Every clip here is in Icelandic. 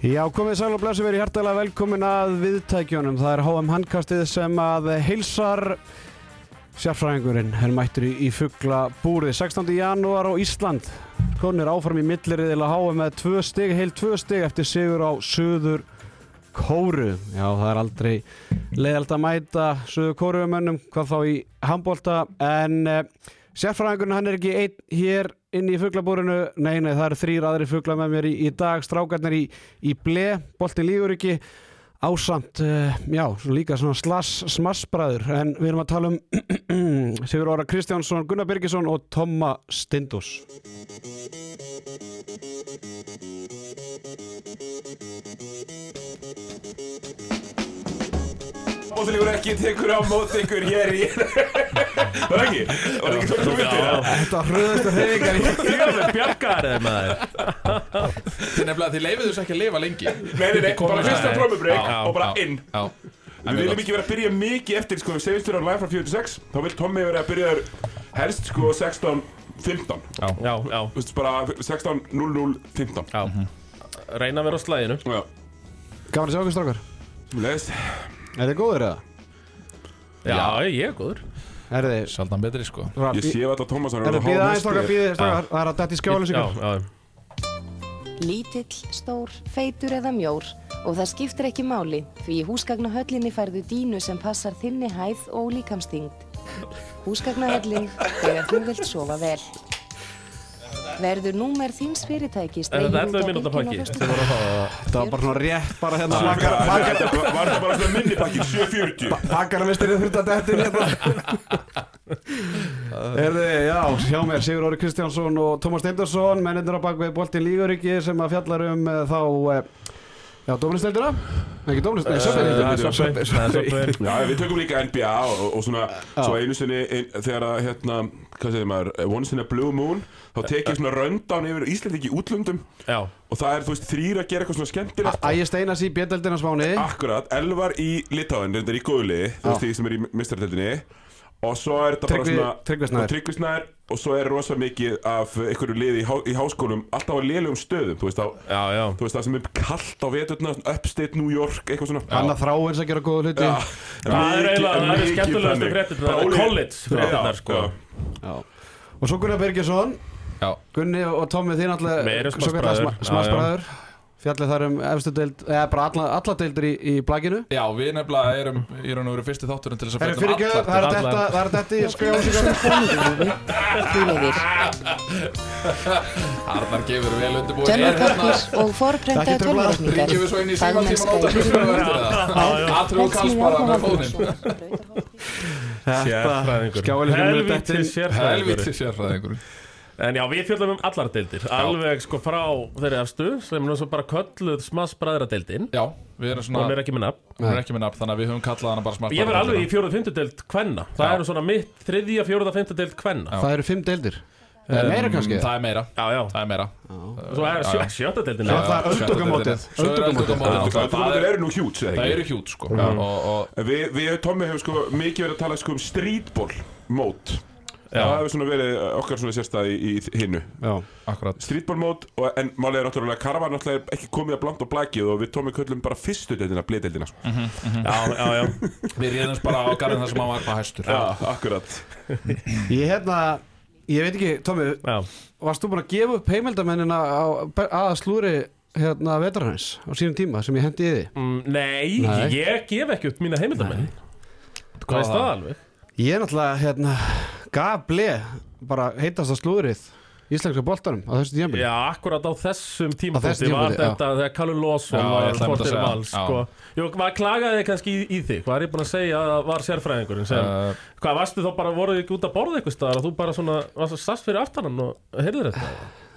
Já, komið sæl og blessu verið hjartalega velkomin að viðtækjunum. Það er HM handkastið sem að heilsar sérfræðingurinn. Er mættur í, í fuggla búrið 16. janúar á Ísland. Konir áfram í milliriðila HM með tvö stig, heil tvö stig eftir sigur á Suður Kóru. Já, það er aldrei leiðalt að mæta Suður Kóruumönnum, hvað þá í handbólta. En eh, sérfræðingurinn hann er ekki einn hér inn í fugglabúrinu, nei, nei, það eru þrýr aðri fuggla með mér í, í dag, strákarnir í, í ble, boltin lígur ekki. Ásamt, uh, já, svo líka svona slass smassbræður, en við erum að tala um Sigur Óra Kristjánsson, Gunnar Birgisson og Tomma Stindus Bóttilíkur ekki tekur á mót ykkur hér í Það er ekki? Það var ekki svona svo myndið Þetta hröðustu hreyfingar í Fjöfum bjargar eða maður? Þið nefnilega, þið leifið þessu ekki að lifa lengi. Nei, nei, nei, bara fyrsta trómubreyk Já, og bara inn. Við viljum ekki vera að byrja mikið eftir sko, við segjumst fyrir á live frá 46 þá vil Tommi vera að byrja þér helst sko 16.15 Já, já, Þú veist bara 16.00.15 já. Reyna að vera á slæðinu Já, Gaman að sjá okkur strákar. Leðist Er þið góður eða? Já, ég er góður Er þið? Sjaldan betri sko Ég sé að þetta Tómas Er þið býðið aðeins strákar, býðið Það er að dætt í skjálu Já, sig já, Lítill, stór, feitur eða mjór og það skiptir ekki máli því í húsgagnahöllinni færðu dínu sem passar þinni hæð og líkamstingd. Húsgagnahöllin þegar þú vilt sofa vel. Verður númer þíns fyrirtækis Er þetta dregið út 11 á bylgjuna að Það var bara svona rétt bara hérna. Þetta var þetta bara svona minnipakkin 7.40 Bakaramistirinn þurfti að detti hérna Erði, já, hjá mér Sigur Óri Kristjánsson og Tómas Steindorsson mennendur á bakvið Boltin Líguríki sem að fjallar um uh, þá uh, já, Dómlisteildina ekki það er Subway. Já, við tökum líka NBA og, og svona Svo einu sinni, ein, þegar að hérna Hvað segir maður, once in a blue moon Þá tekið svona röndan yfir Íslandi í útlöndum. Já, Og það er, þú veist, þrýr að gera eitthvað svona skemmtilegt. Ægir Steinas í Bjöldildina smáni Akkurat, Elvar í Litáin, þetta er í góðli Þú veist, því sem er í mistartildinni Og svo er þetta bara svona Tryggvi Snær. og svo er rosa mikið af einhverju liði í, há, í háskólum Alltaf á lélugum stöðum Þú veist, á, já, já. þú veist það sem er kallt á veturna Upstate New York, eitthvað svona. Anna Þráins að gera góða hluti. Það er eiginlega, er þannig. fréttir Bara Það er college fréttirnar Já, sko og svo Gunnar Birgisson. Já, Gunni og Tommi þín alltaf Við fjallið þar um efstu deild eða bara alla, alla deildir í, í blaginu já við nefnilega erum í raun og veru fyrsti þátturinn til þess að Það er fjalla um fyrir það er þetta það er þetta í skjálu Því leiðir. Arnar gefur vel undirbúið. Tölvukarnir og forprentaði tölvureikningar. Ringjum við svo inn í Fagmennska át í fyrirrúmi. Atrú og Karls bara með fóðin Sérfræðingur. sérfræðingur. Helviti sérfræðingur En já, við fjöldum um allar deildir. Alveg sko frá þeirri efstu sem nú svo bara kölluð smassbræðradeildin. Já, við erum Hún svona er ekki með nafn. Hún er ekki með nafn, þannig að við höfum kallað hana bara smart Ég verð alveg í fjóruð fymtu deild kvenna. Það Já. eru svona mitt þriðja fjóruða fymtu deild kvenna. Það eru fimm deildir. Eða meira kannski. Það er meira, Já, já. Það er meira. Svo er sjö, sjötta deildin. Já, það er öldungamótið. Er Það Það það er- eru nú hjút, það eru hjút sko. Og, og Við, við Tommi hefum sko mikið verið að tala sko um streetball mót. Það hefur svona verið okkar svona sérstæði í, í hinnu já akkurat. Streetball mót, og, en málið er náttúrulega Karvar náttúrulega ekki komið að blant og blakið og við Tommi köllum bara fyrstu deildina, bliðdeildina sko. Já, já, já. Við réðumst bara á garðin þar sem hann var hvað hæstur. Já, akkurat. Ég hérna ég veit ekki Tommi Já, varst þú búin að gefa upp heimildamennina á að slúri hérna vetrarhans á sínum tíma sem ég hendi í því mm, nei, Nei. ég gef ekki upp mína heimildamenn Hvað er það alveg? Ég er náttúrulega hérna gaf ble bara heitast að slúrið íslenska boltanum á þessu tímabili Já, akkurat á þessum Á þessu tímapunkti var þetta þegar Callum Lawson var sportir vals sko. Jú, hvað klagaði kannski í, í þig? Hvað er ég búin að segja að var sérfræðingurinn sem Uh, Hvað, varstu þá bara, voruð þið ekki út að borða eitthvað staðar og þú bara svona, varstu sast fyrir aftanan og heyrðir þetta?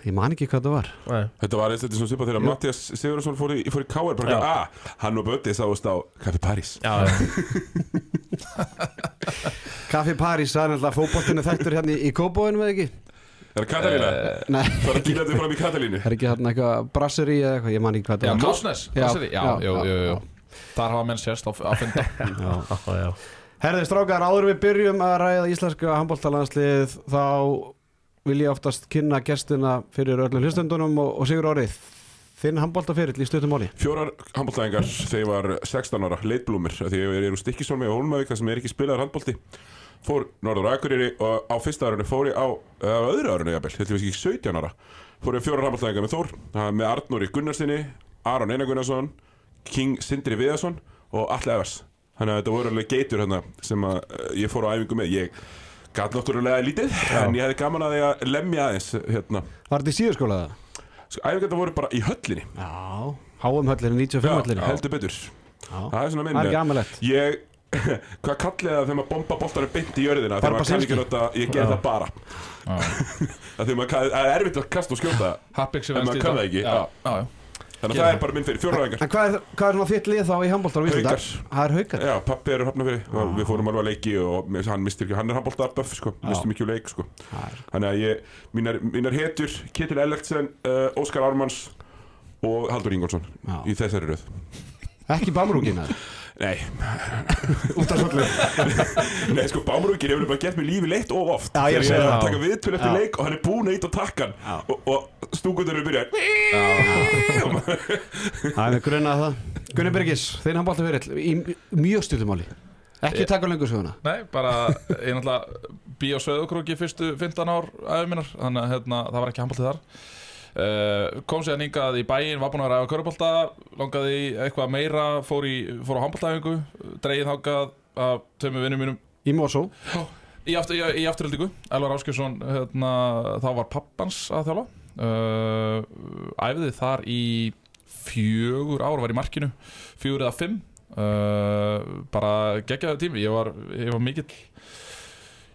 Ég man ekki hvað það var. Nei. Þetta var eitthvað svona svipað þegar Mattias Sigurðarsson fór í, fór í K.R. bara Já. ekki, ah, hann og Bötti sáðust á Kaffi París. Já, já, Kaffi París, það er náttúrulega fótboltinu þektur hérna í, Kóbóinu eða ekki? Er það Katalína? nei, Það er að kýla þetta fram í Katalínu. Það er ekki hérna eitthvað brasseri eða eitthvað, ég man ekki hvað Já, það var. Kásnes Já, Já, já, já, já, jú Þar hafa menn sérst á að funda já, já. Herði strákar, áður við byrjum að ræða íslenska handbóltalandslið þá vil ég oftast kynna gestina fyrir öllum hlustendunum og, og Sigur Árið þinn handbóltaferill í stuttum máli? Fjórar handbóltæðingar þegar ég var 16 ára, leitblúmir Því ég er úr Stikkisólmi og Hólmavík þar sem er ekki spilaðar handbólti Fór norður Akureyri og á fyrsta árunni fór ég á, á öðru árunni jafnvel, þetta var ekki 17 ára Fór ég fjórar handbóltæðingar með Þór með Arnóri Gunnarsinni, Aron Einar Gunnarsson King Sindri Viðarsson og Alli Evers. Þannig að þetta voru alveg geitur hérna sem að eh, ég fór á æfingu með. Ég gat náttúrulega lítið, en ég hefði gaman að því að lemja aðeins hérna. Var þetta í síðurskóla það? Sko, Æfingarnar voru bara í höllinni. Já. HM höllinni, 95 höllinni. heldur betur. Já. Það er svona minn Það er ekki amalegt Ég, hvað kallið það þegar maður bomba boltanum beint í jörðina? Þegar maður kann ekki nota, ég ger það bara. Þegar maður það er erfitt að kasta og skjóta. Happix En maður kann það ekki, Já, já. já, já Þannig að það er bara minn fyrir, fjóraðingar En hvað er, hvað er svona þitt lið þá í handbóltar á Íslanda? Haukar. Það er haukar. Já, pappi er hafna fyrir. Og við fórum alveg að leiki og hann mistir ekki, hann er handbólta buff sko, mistur mikið úr leik sko. Er- Þannig að ég, mínar, mínar hetjur, Ketil Ellertsen, uh, Óskar Ármanns og Haldur Ingolson í þessari röð. Ekki bamrúkina Nei, Út af svolítið. Nei, sko, Bámrúkir hefur bara gert mér lífi leitt og oft. Já, ég Þegar sé er að það. taka viðtöl eftir Já. leik og hann er búin að ít á takkan. Já. og, og stúkundur eru byrjað Það er með grunna það. Gunni Birgis, þinn handbóltaferill í mjög stuttum máli. Ekki taka lengur söguna. Nei, bara ég náttúrulega bí á Söðukróki fyrstu 15 ár minnar þannig að hérna, það var ekki handbóltið þar kom sér hingað í bæinn var búinn að ræða körubólta langaði eitthvað meira fór, í, fór á handbóltaæfingu dreigið þákað af tömmu vinnum mínum. Í Mosó? Í, aftur, í, í afturhaldingu Elvar Áskjöfsson hérna, þá var pappans að þjála uh, æfði þar í fjögur ár var í markinu fjögur eða fimm. Uh, bara geggjaði tími ég var, ég var mikill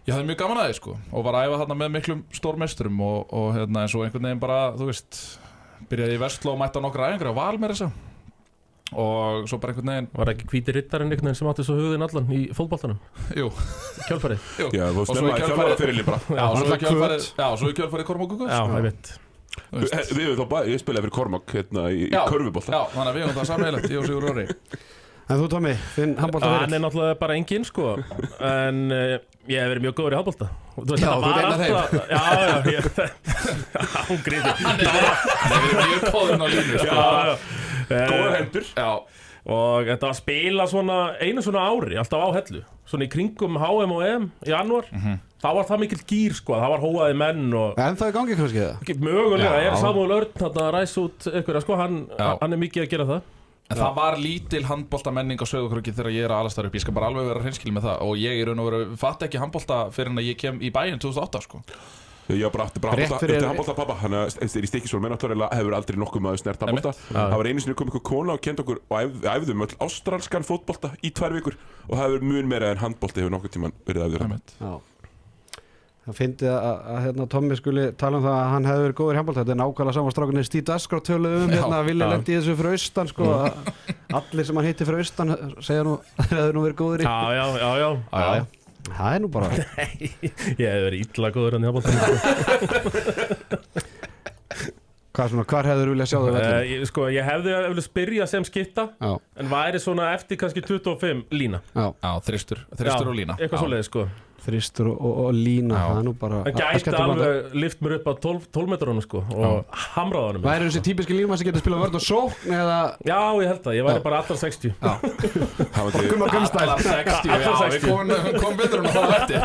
ég hafði mjög gaman að því sko og var að æfa þarna með miklum stórmesturum og, og hérna eins og einhvern veginn bara þú veist byrjaði í Vestló og mætti á nokkra æfingar á val með þessa. Og svo bara einhvern veginn Var ekki hvíti rittarinn einhvern veginn sem átti svo hugðin allan í fótboltanum? Jú, Kjálfarið jú. Já, þú Og í kjölfarið- þjálfara fyrirli bara. Já, svo í kvöt. Já, svo í kjölfarið Kormáku Guðs Já, veit Þú veist. Eh, Við við þá bara, ég spilaði fyrir Kormák hérna í, í Já, körfubólta Já, þannig að við höfum það sammeilegt, ég og Sigur Róri En þú Tommy, þinn Hann er náttúrulega bara engin sko. En uh, ég hef verið mjög góður í veist, Já, þú ert einn af alltaf Já, já, ég Hún gríti Nei, við erum mjög góðin á línu sko. Eh, hendur Já, Og þetta var að spila svona einu svona ári, alltaf á hellu. Svona í kringum HM og EM í janúar. Þá var það mikill gýr sko, það var hóaði menn og En það er gangi kannski það mögulega, Já. er Samuel Örn þarna að ræsa út ykkur, sko, hann, hann er mikið að gera það en það var lítil handbolta menning á sögurkröki þegar ég er að alastar upp. Ég skal bara alveg vera hreinskil með það. Og ég er raun og veru, fatt ekki handbolta fyrir en að ég kem í bæinn 2008 sko. Ég var bara aftur bara handbólta handbólta pappa Þannig að eins og í stikkisól með náttúrulega hefur aldrei nokkuð maður snert handbólta Það var einu sinni kom ykkur kona og kend okkur og æf- æfðum öll ástralskan fótbolta í tvær vikur og það hefur mun meira en handbólti hefur nokkuð tíman verið æfður Það fyndi að, að, að hérna, Tommy skuli tala um það að hann hefði verið góður í handbólta Þetta er nákvæmlega saman strákunni Stíð Daskar töluðu um hérna að vilja lendi í þessu fyrir austan sko, að Allir sem hann hitti fyrir austan segja nú að það hefði nú verið góður Já, já, já, já. Já, já. Það er nú bara Ég hef verið illa góður hann í hálfbólta Hvað svona, hvar hefur viljað sjá vellir? uh, ég, Sko, ég hefði að vilja spyrja sem skipta Já, En væri svona eftir kannski 25 lína. Já, Já, þristur, þristur og lína. Eitthvað Já. svoleiðis sko þristur og, og, og lína Já. Það nú bara Hann gæti alveg lift mér upp á 12, 12 metrunum sko Og hamraði honum. Væri þessi típiski líma sem getur spilað vörð og sókn eða Já, ég held það, ég væri bara allra 60 Gumma Gumstæl Allar 60, já, Allar við 60. komum kom betur en að það vætti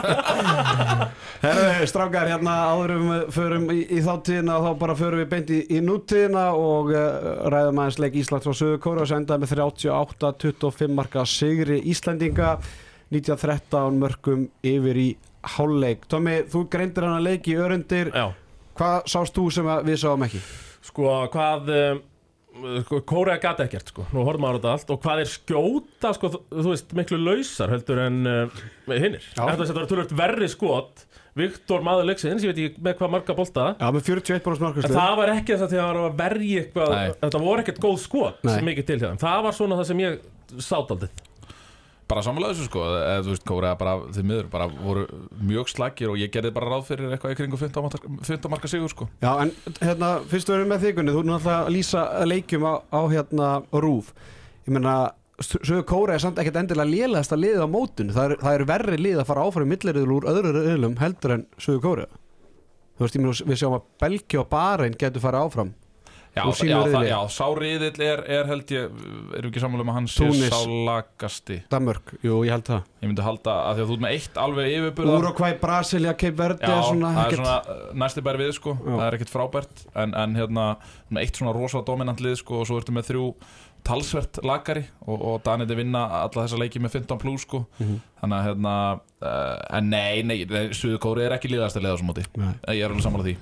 Herðu, strákar, hérna áðurum við förum í, í þáttíðina og þá bara förum við beint í, í nútíðina og uh, ræðum aðeins leik Íslands og Suður Kóra sem endaði með 38-25 marka sigri Íslandinga 1913 mörgum yfir í hálfleik. Tommi, þú greindir hann að leik í örundir. Já, Hvað sást þú sem við sáum ekki? sko hvað um, sko, Kórea gata ekkert sko Nú horfum maður á þetta allt Og hvað er skjóta sko, þú, veist, miklu lausar heldur en uh, hinnir. Þetta var tölvöld verri skot Viktor maður leiksins, ég veit ekki með hvað marga bolta Já, með 41 bara En smarkastu. það var ekki þess að það var að verja eitthvað Nei. Þetta voru ekkert góð skot Nei. mikið til hjá þeim Það var svona það sem ég sátt aldrei Bara samanlega þessu sko eða, Þú veist, Kórea bara, þið miður bara voru mjög slagir og ég gerði bara ráð fyrir eitthvað í kringu 15 marka, 15 marka sigur sko Já, en hérna, fyrst erum með þigunni, þú er náttúrulega að lýsa leikjum á, á hérna rúf. Ég meina, Sögur Kóra er samt ekkert endilega lélegast að liða á mótun. Það er, það er verri lið að fara áfram í milliriðul úr öðru riðlum heldur en Sögur Kóra. Þú veist, ég meina, við sjáum að Belgi og Bahrein getur fara áfram. Já, já, það, já, sá riðill er, er held ég, erum ekki sammála um að hann sé Túnis. sá lagasti Danmörk, jú, ég held það Ég myndi halda að því að þú ert með eitt alveg yfirburða Uruguay, Brasilia, Cape Verde Já, svona það er ekkert svona uh, næsti bæri við sko Já. Það er ekkert frábært En, en hérna, með eitt svona rosa dominant lið sko Og svo ertu með þrjú talsvert lagari Og, og Daniti vinna alla þessa leiki með 15 plus sko Mhm. Þannig að hérna uh, En nei, nei, nei Suðukóri er ekki liðast að leiða svo móti. Ég er alveg sammála því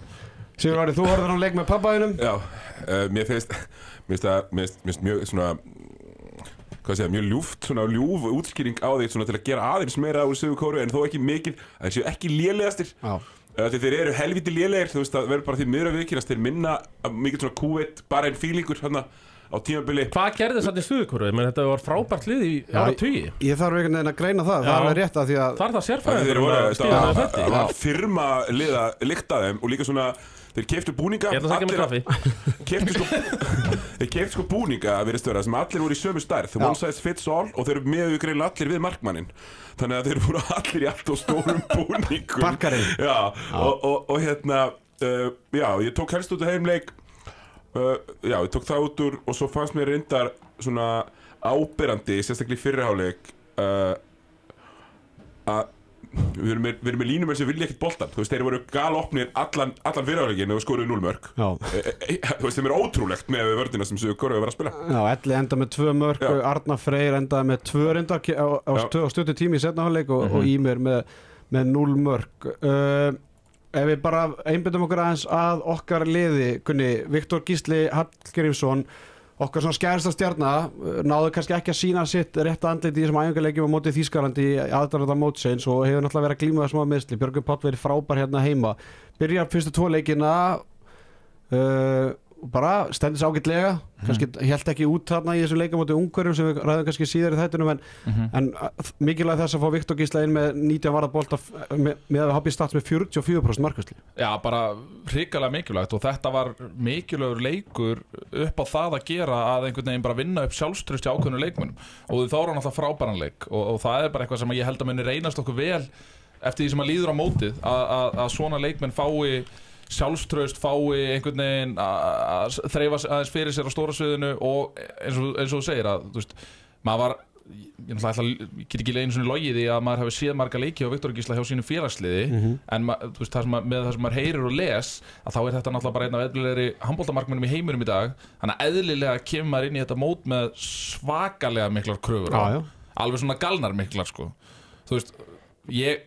Sigur Ári, þú horfður á leik með pappaðinum Já, uh, mér finnst það mjög svona Hvað segja, mjög ljúft, svona ljúf útskýring á því svona til að gera aðeins meira úr Sögu Kóru en þó ekki mikið, að þeir séu ekki lélegastir. Já, Uh, því þeir eru helviti lélegir, þú veist, það verður bara því miður að viðkynast þeir minna mikið svona Q1, bara einn fílingur hérna á tímabili. Hvað gerði þetta í stuðukóru? Menn þetta var frábært lið í Já, ára tugi ég þarf einhvern veginn að greina það, það er rétt að því að Það er það Það þeir sérfræðingur voru, að það það firma liða lykt að þeim og líka svona þeir keftu búninga Ég ætla að segja mig allir- kaffi. Keyptu sko, þeir keftu sko búninga að verið störa sem allir voru í sömu stærð. One size fits all og þeir eru með greinlega allir við markmannin þannig að þeir voru allir í allt og stórum búningum. Já, og, og, og hérna uh, já, ég tók helst út af heimleik uh, já, ég tók það út úr og svo fannst mér reyndar svona áberandi, sérstaklega í fyrriháleik uh, að við erum með, við erum með línumenn sem vilja ekkert boltan þú veist, þeir voru galopnir allan, allan fyrirháleikin og skoruðu núlmörk Já, þú veist, þeim er ótrúlegt með vördina sem Kóru hefur verið að spila. Já Elli enda með tvö mörg Já. Arna Freyr endaði með tvö reynda á, á, stuttu tími í setna hálfleik og, og Ímir með, með núl mörg uh, Ef við bara einbyttum okkur aðeins að okkar liði Gunni, Viktor Gísli Hallgrímsson okkar svona skærasta stjarnar uh, náðu kannski ekki að sína sitt rétt andlit í þessum æfingarleikjum á móti Þýskalandi í aðdæðan mótsins og hefur náttúrulega verið að glíma það smá meðsli Björgur Páll verið frábær hérna heima. Byrjar fyrstu tvo leikina uh, bara stendur sér ágætlega kannski held ekki út þarna í þessum leikamóti ungverjum sem við ræðum kannski síðar í þættinum en, en uh, mikilvæg þess að fá Viktor Gísla inn með 19 varða bolta með, með að hoppa í stats með 44% markvæsli Já, bara hrikalega mikilvægt og þetta var mikilvægur leikur upp á það að gera að einhvern veginn bara vinna upp sjálfströst í ákveðnu leikmunum og þá er hann alltaf frábæran leik og, og það er bara eitthvað sem ég held að muni reynast okkur vel eftir því sem að líður á mótið að, að, að svona leikmenn fái sjálfströst, fái einhvern veginn að þreifa aðeins fyrir sér á stóra sviðinu og eins og, eins og þú segir að þú veist, maður var ég, ætla, get ekki einu svona logið í að maður hefði séð marga leiki á Viktor Gísla hjá sínu félagsliði en ma, þú veist, það sem, að- með það sem maður heyrir og les að þá er þetta náttúrulega bara einn af eðlilegri handbóltamarkmennum í heiminum í dag þannig að eðlilega kemur inn í þetta mót með svakalega miklar kröfur já. alveg svona galnar miklar sko. þú veist, ég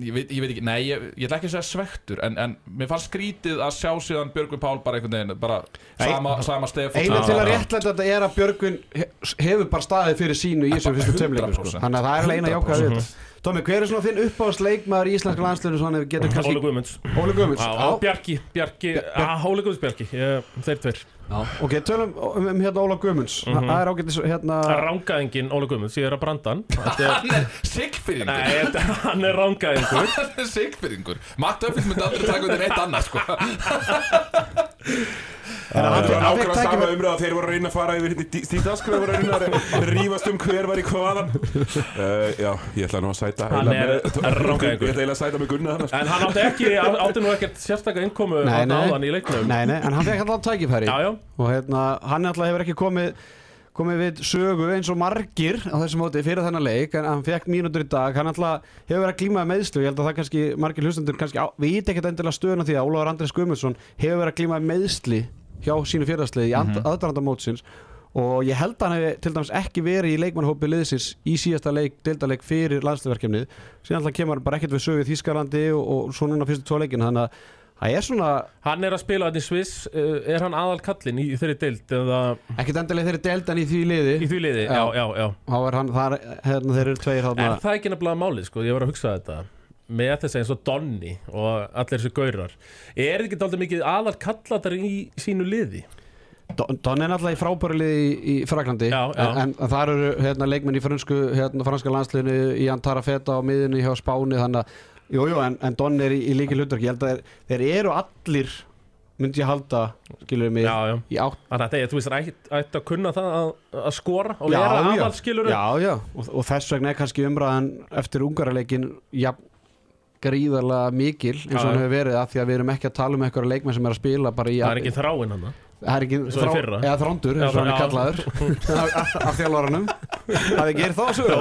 Ég veit, ég veit ekki, nei, ég, ég ætla ekki að segja svektur en, en mér fannst skrítið að sjá síðan Björgvin Pál bara einhvern veginn bara sama, sama stef Einu til að réttlæta þetta er að Björgvin he- hefur bara staðið fyrir sínu í þessum fyrstu tveimleikum sko. 100%. þannig að það er alveg eina jákvæða við þetta Tómi, hver er svona þinn uppáðsleikmaður í íslenska landslunum svona ef við getum Óli kannski Guðmunds. Óli Guðmunds Já, og Bjarki, Bjarki, ah, Óli Guðmunds Bjarki ég- Þeir tveir. Ok, tölum um, um hérna Óla Guðmunds. Það er ágættis hérna Rángaðingin Óli Guðmunds, ég er að branda hann. Þetta er- Hann er sigfyrringur Nei, þetta- hann er rángaðingur Hann er sigfyrringur Matt Öffitt myndi aldrei taka undir eitt annað sko. Ákveða sama umræða þeir voru að reyna að fara yfir hérna Stíð Daskra voru að reyna að rífast um hver var í hvaðan. Uh, Já, ég ætla nú að sæta Hann er með- Ég ætla eiginlega að sæta með Gunna En hann átti ekki, átti nú ekkert sérstaklega innkomu nei. áðan í leiknum. Nei, nei, en hann fekk alltaf tækifæri. Já, já, og hérna, hann alltaf hefur ekki komið komið við sögu eins og margir á þessum móti fyrir þennan leik en hann fekk mínútur í dag, hann alltaf hefur verið að glíma með meðslu, ég held að það kannski margir hlustendur kannski á, veit ekkert endilega stöðuna því að Ólafur Andrés Guðmundsson hefur verið að glíma með meðsli hjá sínu í mm -hmm. aðdraranda mótsins og ég held að hann hefði til dæmis ekki verið í leikmannhópi liðsins í síðasta leik, deildaleik fyrir landsliðverkefnið síðan alltaf kemur hann bara ekkert við sögu í Þískalandi og, og svo núna fyrstu tvo leikin þannig að það er svona hann er að spila þetta í Sviss uh, Er hann aðal kallinn í þeirri deild eða ekkert endilega þeirri deild en í því liði í því liði? Já. Já, já, já er hann, það er, hérna þeir eru tveir En það er ekki nefnilega málið, sko, ég var að hugsa þetta með þess eins og Donny og allir þessu gaurar er ekki dálítið mikið aðal kallatar í sínu liði? Don Don er náttúrulega í frábæru liði í, Já, já. En, en þar eru hérna, leikmenn í fransku, hérna, franska landsliðinu í Antara Feta á miðinu hjá Spáni þannig að, jú, jú, en, en Don er í, í líki hlutverk ég held að þeir, þeir eru allir myndi ég halda, skilur mig Já, já í átt Þannig að þetta, þú veist, ætti ætti að kunna það að, að skora og Já, vera já. aðal skilur Já, já, og, og þess vegna er kannski umræðan eftir ungarleikin ja, gríðarlega mikil eins og hann hefur verið að því að við erum ekki að tala um eitthvað leikmenn sem er að spila bara í Það er ekki þráinn hann Það. Er ekki fyrra. eða þrándur, eins og hann er kallaður. Af, þjálfaranum. Það er gerð þá sögur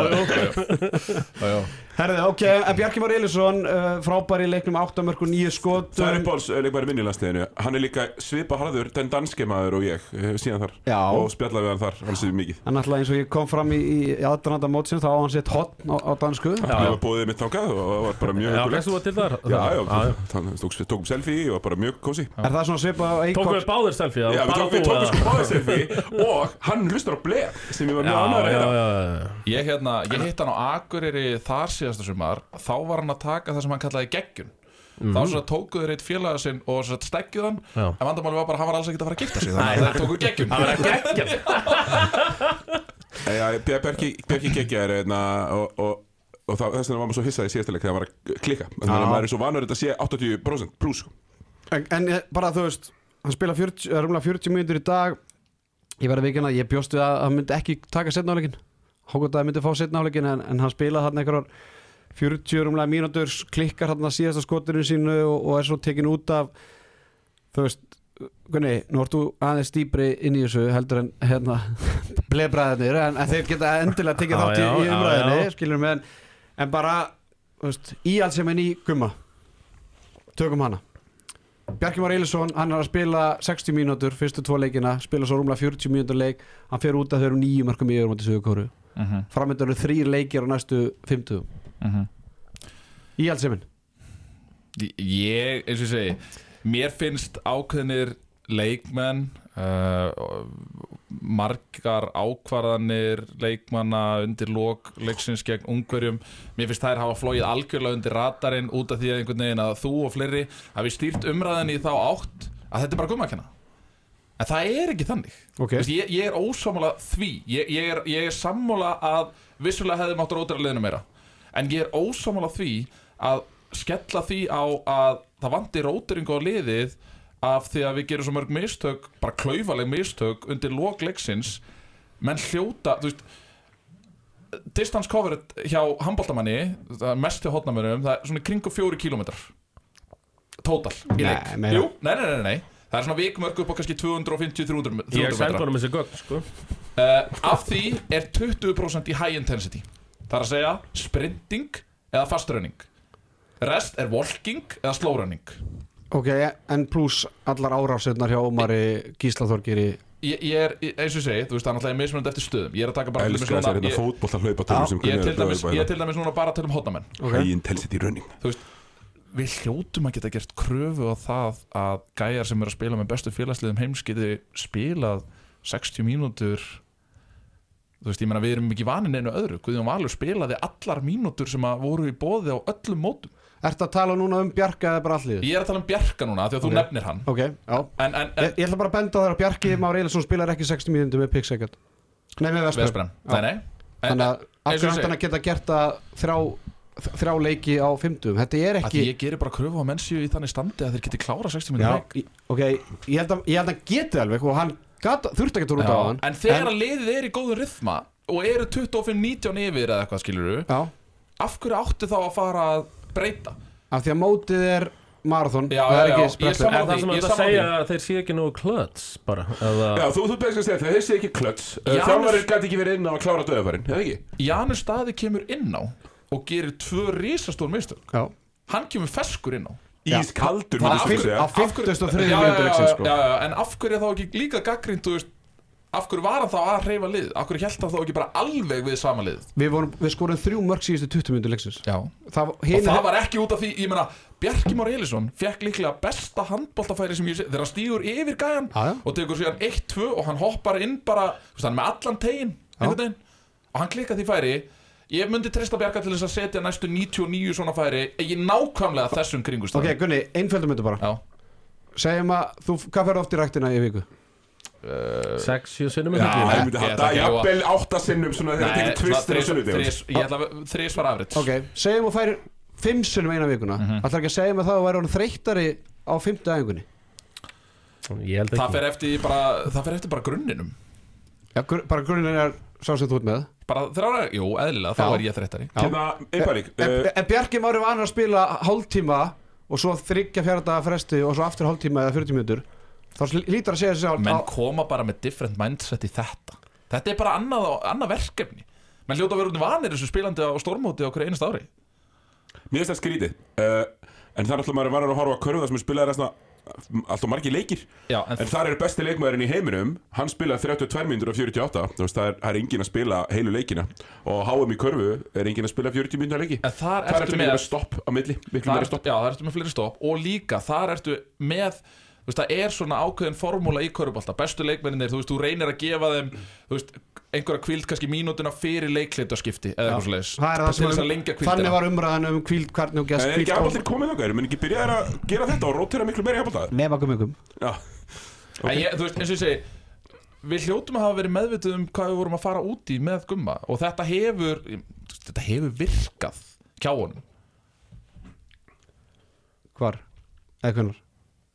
Já, já. Herði, ok, en Bjarki Már Elisson uh, frábær í leiknum 8 mörg og 9 skot Það er uppáhalds leikmæri minnilandsteginu Hann er líka svipa harður Den danske maður og ég eh, síðan þar. Já. Og spjallaði við hann þar Hann sér mikið. En alltaf eins og ég kom fram í, í aðdannanda mótsins þá á hann sitt hotn á, á dansku. Já. var bóðið mitt þangað Og það var bara mjög þar? Já, já, hann tók- tókum selfie og bara mjög kósi Er það svona svipað á Tókum við báðir selfie Já, við tókum, sko báðið selfie Að síðasta sumar Þá var hann að taka það sem hann kallaði geggjun. Þá svona tókuður eitt félaga sinn og svona steggjuð hann. Já. En vandamáli var bara að hann var alls ekki að fara að gifta sig Þannig að það tóku geggjun. Það var að Bjarki, Bjarki geggja er einna Og, og, og það, þess vegna var maður svo hissaði í síðasta leik Þegar hann var að klikka. Þannig að maður er svo vanur þetta sé 80% pluss sko. En, en ég- bara þú veist, hann spila 40, eða rúmlega 40 mínútur í dag. Ég verði vikina, ég bjóst við að hann myndi ekki taka setna áleikin Hókvæmt að hann myndi fá setna áleikin en, en hann spilaði hann einhverjar 40 rúmlega mínútur klikkar hann að síðasta skoturinn sínu og, og er svo tekin út af þú veist Gunni, nú ert þú aðeins dýbri inn í þessu heldur en hérna blebræðinir en, en þeir geta endilega tekið þátt í, í umræðinni með en, en bara veist, í allt sem en í gumma tökum hana. Bjarki Már Eilisson, hann er að spila 60 mínútur, fyrstu tvo leikina spila svo rúmlega 40 mínútur leik hann fer út að þau eru nýju mörgum í öðrum Suðukóru mm -hmm. framöndan eru þrýr leikir á næstu 50 í allt sem en Ég, eins og ég segi Mér finnst ákveðnir leikmenn uh, margar ákvarðanir leikmanna undir lok leiksins gegn ungverjum. Mér finnst þær hafa flóið algjörlega undir radarinn út af því að einhvern veginn að þú og fleiri hafi stýrt umræðinni í þá átt að þetta er bara gummakenna. En það er ekki þannig. Ok. Þú veist, ég, ég er ósámála því. Ég, ég, er, ég er sammála að vissulega hefði mátt rótara liðinu meira en ég er ósámála því að skella því á að það vanti róteringu á liðið af því að við gerum svo mörg mistök bara klaufaleg mistök undir lok leiksins. Menn hljóta þú veist distance cover hjá handbóltamanni mest hjá hotnamönum, það er svona kringu fjóri kílómetrar total í Nei, leik. meira. Jú, nei, nei, nei, nei Það er svona vikmörk upp á kannski 250-300 Ég sendi metra honum þessi gögn, sko. Uh, Af því er 20% í high intensity Það er að segja sprinting eða fast running? Rest er walking eða slow running? Ok, en pluss allar árásirnar hjá Ómari Gíslaþorgiri Ég, ég er, eins og ég segi, þú veist, það er náttúrulega mismunandi eftir stöðum. Ég er að taka bara Elskar núna hérna ég, fótboll að hlaupa Já, tölum sem ég, er til kunni dæmis, ég er til dæmis núna bara að tala um hotnamenn Ok. High intensity running. Þú veist, við hljótum að geta gert kröfu á það að gæjar sem eru að spila með bestu félagsliðum heims geti spilað 60 mínútur þú veist, ég meina við erum ekki vanin einu öðru. Guðjón Valur spilaði allar mínútur sem að voru í bóði á öllum mótum. Ertu að tala núna um Bjarka eða bara allir? Ég er að tala um Bjarka núna því að þú Ok. nefnir hann. Ok, já. En, en, en Ég, ætla bara að benda þér að Bjarki Már Eilisson spilar ekki 60 mínútur með Pixegard Nei, með Vesprem Vesprem, nei nei. En, Þannig að af eins og hverju ég ætti hann að geta gert það þrjá, þrjá leiki á 50 Þetta er að ekki ég gerir bara kröfu á mennsju í þannig standi að þeir geti klára 60 Já, mínútur leik ok, ég held að, ég held að geti alveg og hann gat, þurfti ekki að út á hann. En þegar að liðið er í góðum rythma og eru 25-19 yfir eða eitthvað skiluru Já, af hverju áttu þá að fara að breyta? Af því að mótið er marathon Já, það er já, ekki sammála Er það sem að sammála segja að þeir séu ekki nógu klöts bara eða... Já, þú, þú beðist að segja það, þeir sé ekki klöts. Janus- Þjálfarinn gæti ekki verið inn á að klára döðafærin, eða ekki? Janus staði kemur inn á og gerir tvö risastór mistök. Já, hann kemur feskur inn á Ískaldur, á myndi þú fimm- segja. á 50 og 3 Já, já, mínútur já, leiksins sko en af hverju er þá ekki líka gaggrind af hverju var hann þá að hreyfa lið? Af hverju held hann þá ekki bara alveg við sama lið? Við, vorum, við skorum þrjú mörg síðustu 20 mínútur leiksins. Það, og það var ekki út af því, ég meina Bjarki Már Elisson fekk líklega besta handbóltafæri sem ég sé, þegar hann stígur yfir gæjan og tekur síðan 1-2 og hann hoppar inn bara, hann með allan tegin og hann klikkar því færi ég myndi treysta Bjarka til þess að setja næstu 99 svona færi ekki nákvæmlega þessum kringustöðum Ok, Gunni, einföldum þetta bara Já, Segjum að þú, hvað ferðu oft í ræktina í viku? Sex, sjö sinnum í Já, viku. ég myndi ég halda að- jafnvel áttasinnum svona þegar það tekið tvistir á sunnudegum Ég ætla að þrís var afrið Ok, segjum að færi fimm sunnum eina vikuna mm. -hmm. ekki að segja mig það að væri hann þreyttari á fimmtu æfingunni Ég held Það fer eftir bara, það fer eftir bara grunninum Já, gr bara grunin er sá sem þú ert með? Bara þrjára, jú, eðlilega, þá Já. er ég þreyttari Hérna, einbæring En, uh, en Bjarki Mári var að spila hálftíma og svo þryggja fjárdaga fresti og svo aftur hálftíma eða 40 mínútur þá sl- hlýtur að segja sér sjálf Menn koma bara með different mindset í þetta. Þetta er bara annað, annað verkefni. Menn hljóta að vera út í vanir þessu spilandi á stórmóti á hverju einast ári. Mér finnst það skrítið uh, En það er alltaf maður var að horfa að körfa sem er spilaði resna Alltaf margir leikir. Já, en, En þar er besti leikmaðurinn í heiminum. Hann spilaði 32 mínútur og 48 Þú veist, það er, er engin að spila heilu leikina. Og HM í körfu er engin að spila 40 mínútur leiki. En þar Það er ertu með með stopp á milli þar, Já, það ertu með fleiri stopp. Og líka, þar ertu með veist, það er svona ákveðin formúla í körubólta Bestu leikmenninir, þú veist, þú reynir að gefa þeim Þú veist, einhverja kvíld kannski mínútuna fyrir leikleitaskipti Eða eitthvað er það Til þess sem að lengja þannig kvíldina var umræðan um kvíld hvernig og En gæst er ekki afbóltir komið þangað? Menn ekki byrjaði að gera þetta og rótera miklu meira í afbóltaðar? nema gummingum Já, En ég, þú veist, eins og ég segi Við hljótum að hafa verið meðvituð um hvað við vorum að fara út í með gumma Og þetta hefur, þetta hefur virkað hjá honum. Hvar? Eða hvernig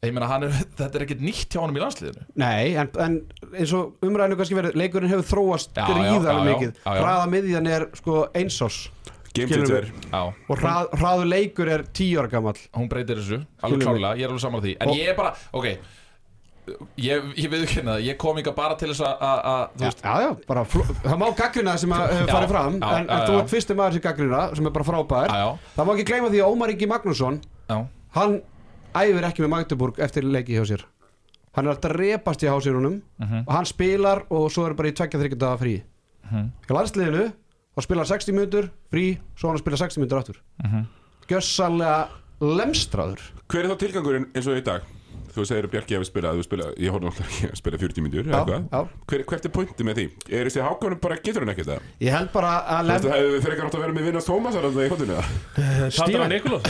Ég meina, hann er, þetta er ekkert nýtt hjá honum í landsliðinu. Nei, en, en eins og umræðinu kannski verið leikurinn hefur þróast gríðarlega mikið. Hraða miðjan er sko einsás og hrað, hraðu leikur er tíu ára gamall. Hún breytir þessu Alveg klárlega, ég er alveg saman á því. En Og- ég er bara, ok Ég, ég viðurkenna það, ég kom ykkar bara til þess að- að, að, þú Já, veist já, bara, það má gaggrina sem að hefur Já, farið fram já, en, já, en þú ert fyrsti maður sem gaggrina sem er bara frábær. Já, já, það má ekki gleyma því að Ómar Ingi Magnússon já, hann æfir ekki með Magdeburg eftir leiki hjá sér hann er að drepast í hásýrunum Mhm. og hann spilar og svo er bara í tvekja þryggja daga frí Mhm. hjá landsliðinu þá spilar 60 mínútur frí svo hann spila 60 mínútur aftur Mhm. gjössalega lemstraður Hver er þá tilgangurinn eins og í dag? Þú segir að Bjarki hefur spilað, þú spilað, ég horfði náttúrulega ekki að spila 40 mínútur, eða já, hvað? já. Hver, hvert er pointið með því? Er þessi hákanum bara, getur hann ekkert það? ég held bara að Þú veist, það hefur frekar átt að vera með vinnast Tómasar en það í hóttinu það? Tattar hann Nikolás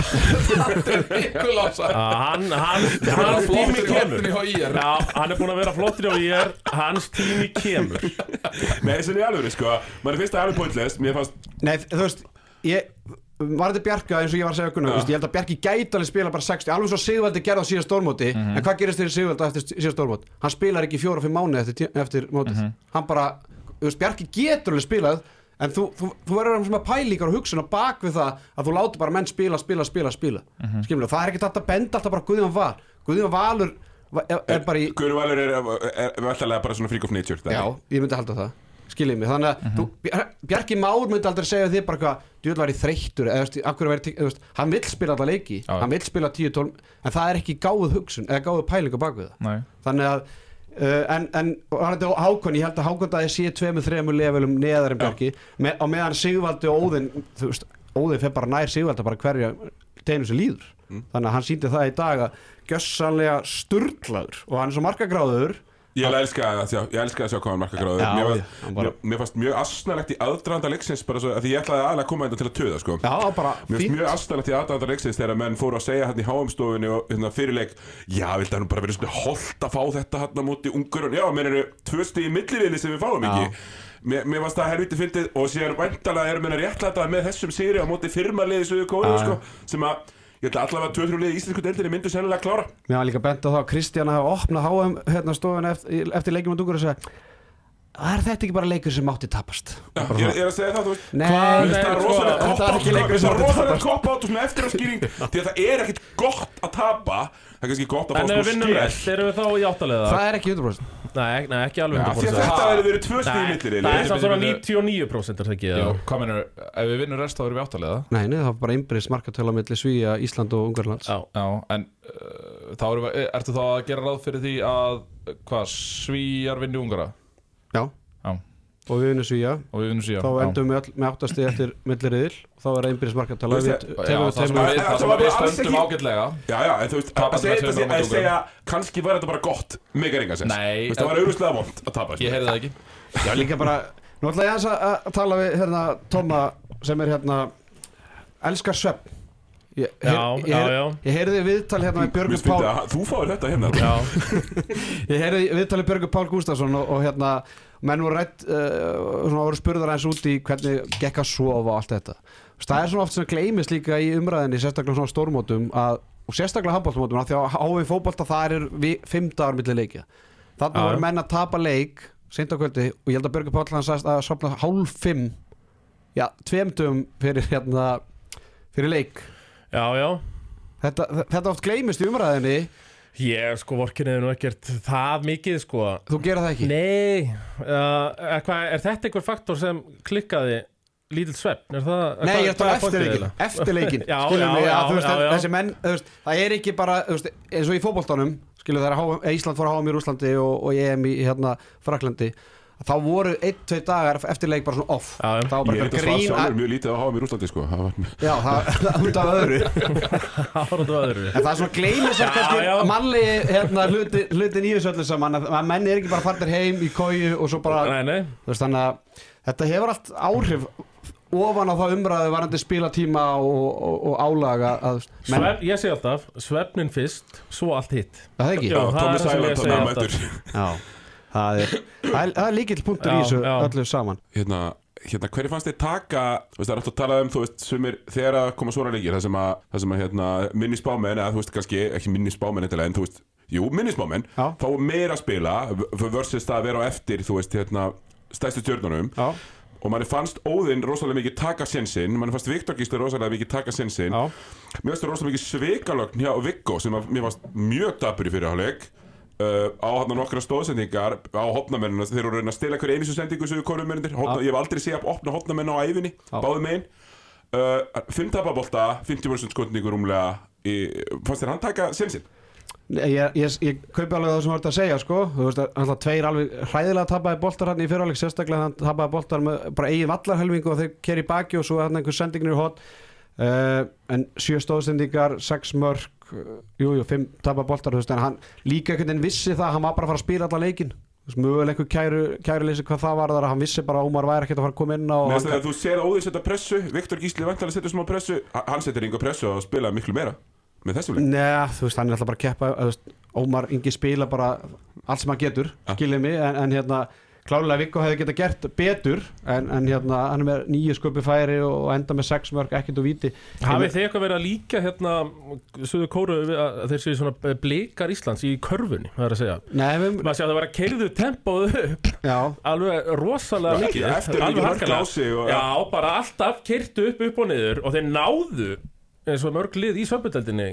Nikolása Hann, hann, Hann hans tími flottur í kemur horninu hjá IR. Já, hann er búin að vera flottir á IR Hans tími kemur Nei, þessi er alveg, sko, maður finnst það alveg pointless, mér fannst, Nei, þú veist, ég var þetta Bjarka eins og ég var að segja veist, ég held að Bjarki gæti alveg spila bara 60, alveg svo Sigvaldi gerði á síðast stórmóti en hvað gerist þegar Sigvaldi eftir síðast stórmót? Hann spilar ekki fjóra-fimm mánu eftir, eftir mótið. Hann bara, þú veist, Bjarki getur alveg spilað en þú, þú, þú verður að með pælíkar og hugsun á bak við það að þú láti bara menn spila, spila, spila, spila. Mm -hmm. það er ekki að benda alltaf bara Guðjón Val. Guðjón Valur va- er, er bara í Guður Valur er, er, er veltalega bara svona freak of nature, Já, ég myndi halda það Skiljið mig, þannig að þú, Bjar- Bjarki Már myndi aldrei segja þig bara hvað Djöld var í þreyttur, eða þú veist, akkur væri þú veist, Hann vill spila alla leiki, Já. hann vill spila 10-12 En það er ekki gáð hugsun, eða gáð pæling á bakvið það. Nei. Þannig að uh, En, en og Hákon, ég held að Hákon það sé tveimur, þreimur levelum neðar en Bjarki. Með, Á meðan Sigvaldi og Óðinn Þú veist, Óðinn fer bara nær Sigvaldi bara hverja teginu sem líður. Þannig að hann síndi það í dag að Gjössanlega sturlaður Og hann er svo markagráður Ég elska að sjá, ég elska að sjá hvað hann marka gráður Já, mér, já, fannst- hann bara- mér, mér fannst mjög astnalegt í aðdraðanda leiksins bara svo, að því ég ætlaði aðlega að koma þetta til að töða sko. Já, bara Mér finnst fínt. mjög aðstæðanlegt í aðdæðanda leiksins þegar menn fóru að segja hérna í HM-stofunni og hérna, fyrirleik Já, vildi hann bara verið svona holt að fá þetta hérna múti ungur Já, menn eru tvö stíð í millirili sem við fáum Já. ekki Mér, mér varst það helviti fyndið og síðan væntalega eru menn að réttlæta með þessum sigri á móti firmaliði Suðu Kóru Já, sko, sem að ég held að allavega tvö þrjú liði í íslensku deildinni myndu sennilega að klára. Mér var líka bent á það að Kristján hafa opnað HM hérna stofun eftir, eftir leikjum á dungur og segja Er þetta ekki bara leikur sem mátti tapast? Já, ég, ég er að segja það, þú veist. Nei, það sko, rosalega þetta kopp er átt ekki leikur sem Það er rosalega tapast. kopp átt og svona eftir á skýring Því að það er ekkit gott að tapa Það er kannski gott að En fá ef við vinnum rétt, erum við þá í áttalega Það er ekki 100% Nei, nei, ekki alveg Því að 100% þetta hefur verið tvö stíð í Nei, millir það er samt svona Bíddu, bíddu. 99% er það ekki Jú, mennur, ef við vinnum rest þá erum við áttalega Nei, nei, það var bara einbyrðis markatöla milli Svíja, Ísland og Ungarlands Já, Já, en uh, þá erum við, ertu þá að gera ráð fyrir því að, hvað, svíjar vinni ungara? Og við vinnum Svíja og við vinnum síðan Þá endum við öll með áttasti eftir milliriðil. Þá er einbyrðis markatöla Þú Við stöndum ágætlega. Já, já, en þú veist, að segja með kannski var þetta bara gott Þú veist, það var auðvitað vond að tapa Ég heyrði það ekki. Já, líka bara Nú ætla ég að, tala við hérna Tóma sem er hérna Elskar svepp Ég, Já, ég, já, ég, já. ég heyrði viðtal hérna með Björgur Pál að þú fáir þetta hérna. Já, Ég heyrði viðtalið Björgur Pál Gústafsson og, og hérna menn voru rætt uh, svona voru spurðar eins út í hvernig gekk að sofa og allt þetta. Það er svona oft sem gleymist líka í umræðinni sérstaklega svona stórmótum að, og sérstaklega handbóltamótum að því að háið fótbolta það er fimm dagar milli leikja. Þannig Já. voru menn að tapa leik seint á kvöldi og ég held að Björgur Páll hann sagðist að sopna hálf fimm já, tveimtum fyrir hérna fyrir leik. Já, já. Þetta, þetta oft gleymist í umræðinni Ég sko vorkinni nú ekkert það mikið sko þú gera það ekki Nei uh, er, hvað, er þetta einhver faktor sem klikkaði lítill? Er það, Nei, ég er að hvað tala eftir pointið leikin eiginlega? Eftir leikin Já, skilur já, mig, já, að, veist, já, já. Þessi menn, veist, það er ekki bara veist, eins og í fótboltanum skilur þegar H- Ísland fór að háa mér Úslandi og, og EM í hérna, Fraklandi þá voru ein, tvei dagar eftir leik bara svona off. Já, það var bara Ég er grín sjálfur að- mjög lítið að hafa mér úrslandi sko. Það var Já, það það út af öðru. Áratu öðru. En það er svona gleymið sér kannski já. manli hérna, hluti, hlutin í þessu öllu saman að, að menn er ekki bara farnir heim í kóju og svo bara Nei, nei. Þú veist, þannig að þetta hefur allt áhrif ofan á það umræðu varandi spilatíma og, og, og álaga að menn, Svefn, Ég segi alltaf, svefnin fyrst, svo allt hitt. Það er ekki? Já. Það er það sem ég segi alltaf. Það er, það er, það er líkill punktur í þessu öllu saman. Hérna, hérna, hverju fannst þið taka þú veist, það er alltaf að tala um, þú veist, sumir þegar að koma svona leikir, það sem að, það sem að hérna, minni spámenn, eða þú veist, kannski ekki minni spámenn eitthvað, en þú veist, jú, minni spámenn Já. fá meira að spila versus það að vera á eftir, þú veist, hérna stæstu stjörnunum. Já, og manni fannst Óðinn rosalega mikið taka sinsinn manni fannst Viktor Gísli rosalega mikið taka sinsinn já, mér fannst það rosalega mikið svikalögn hjá Viggo sem að mér fannst mjög dapur í fyrirháleik uh, á hann nokkra stóðsendingar á hopnamennina þeir eru að reyna að stela hverju einu sendingu sem við konum mennir ég hef aldrei séð að opna hopnamenn á æfinni Já. báðu megin. Uh, fimm tapabolta, 50% skotningu rúmlega í, fannst þér hann taka sinsinn? Nei, Ég, ég, ég kaupi alveg það sem þú ert að segja sko. Þú veist, alltaf tveir alveg hræðilega tapaði boltar hann í fyrirháleik sérstaklega hann tapaði boltar með bara eigin vallarhelmingu og þeir keri baki og svo hann einhver sendingin í hot. Uh, en sjö stóðsendingar sex mörg, uh, jú, fimm tapaði boltar, þú veist, en hann líka einhvern veginn vissi það, hann var bara að fara að spila alla leikin einhver kæru, kæru leysi hvað það var þar hann vissi bara að Ómar væri ekkert að fara að koma inn Mér hann, þú sér að Óðinn setja pressu Viktor Gísli vantarlega setja smá pressu hann setur yngur pressu og spila miklu meira með þessum leik. Nei, þú veist, hann er alltaf bara að keppa Ómar Ingi spila bara allt sem hann getur, skiljið mig en, en hérna, klálega Viggo hefði geta gert betur en, en hérna, hann er með nýju sköpi færi og enda með sex mörg ekkert og víti. Hafið þið eitthvað verið að líka hérna Suðu kóru við að þeir séu svona blikar Íslands í körfunni, það er að segja? Nei, við, Maður sé að það var að keirðu tempóðu upp. Já, alveg rosalega Já, mikið. eftir alveg mikið sig og- Já, bara alltaf keirtu upp upp og niður og þeir náðu eins og mörg lið í svömbudeldinni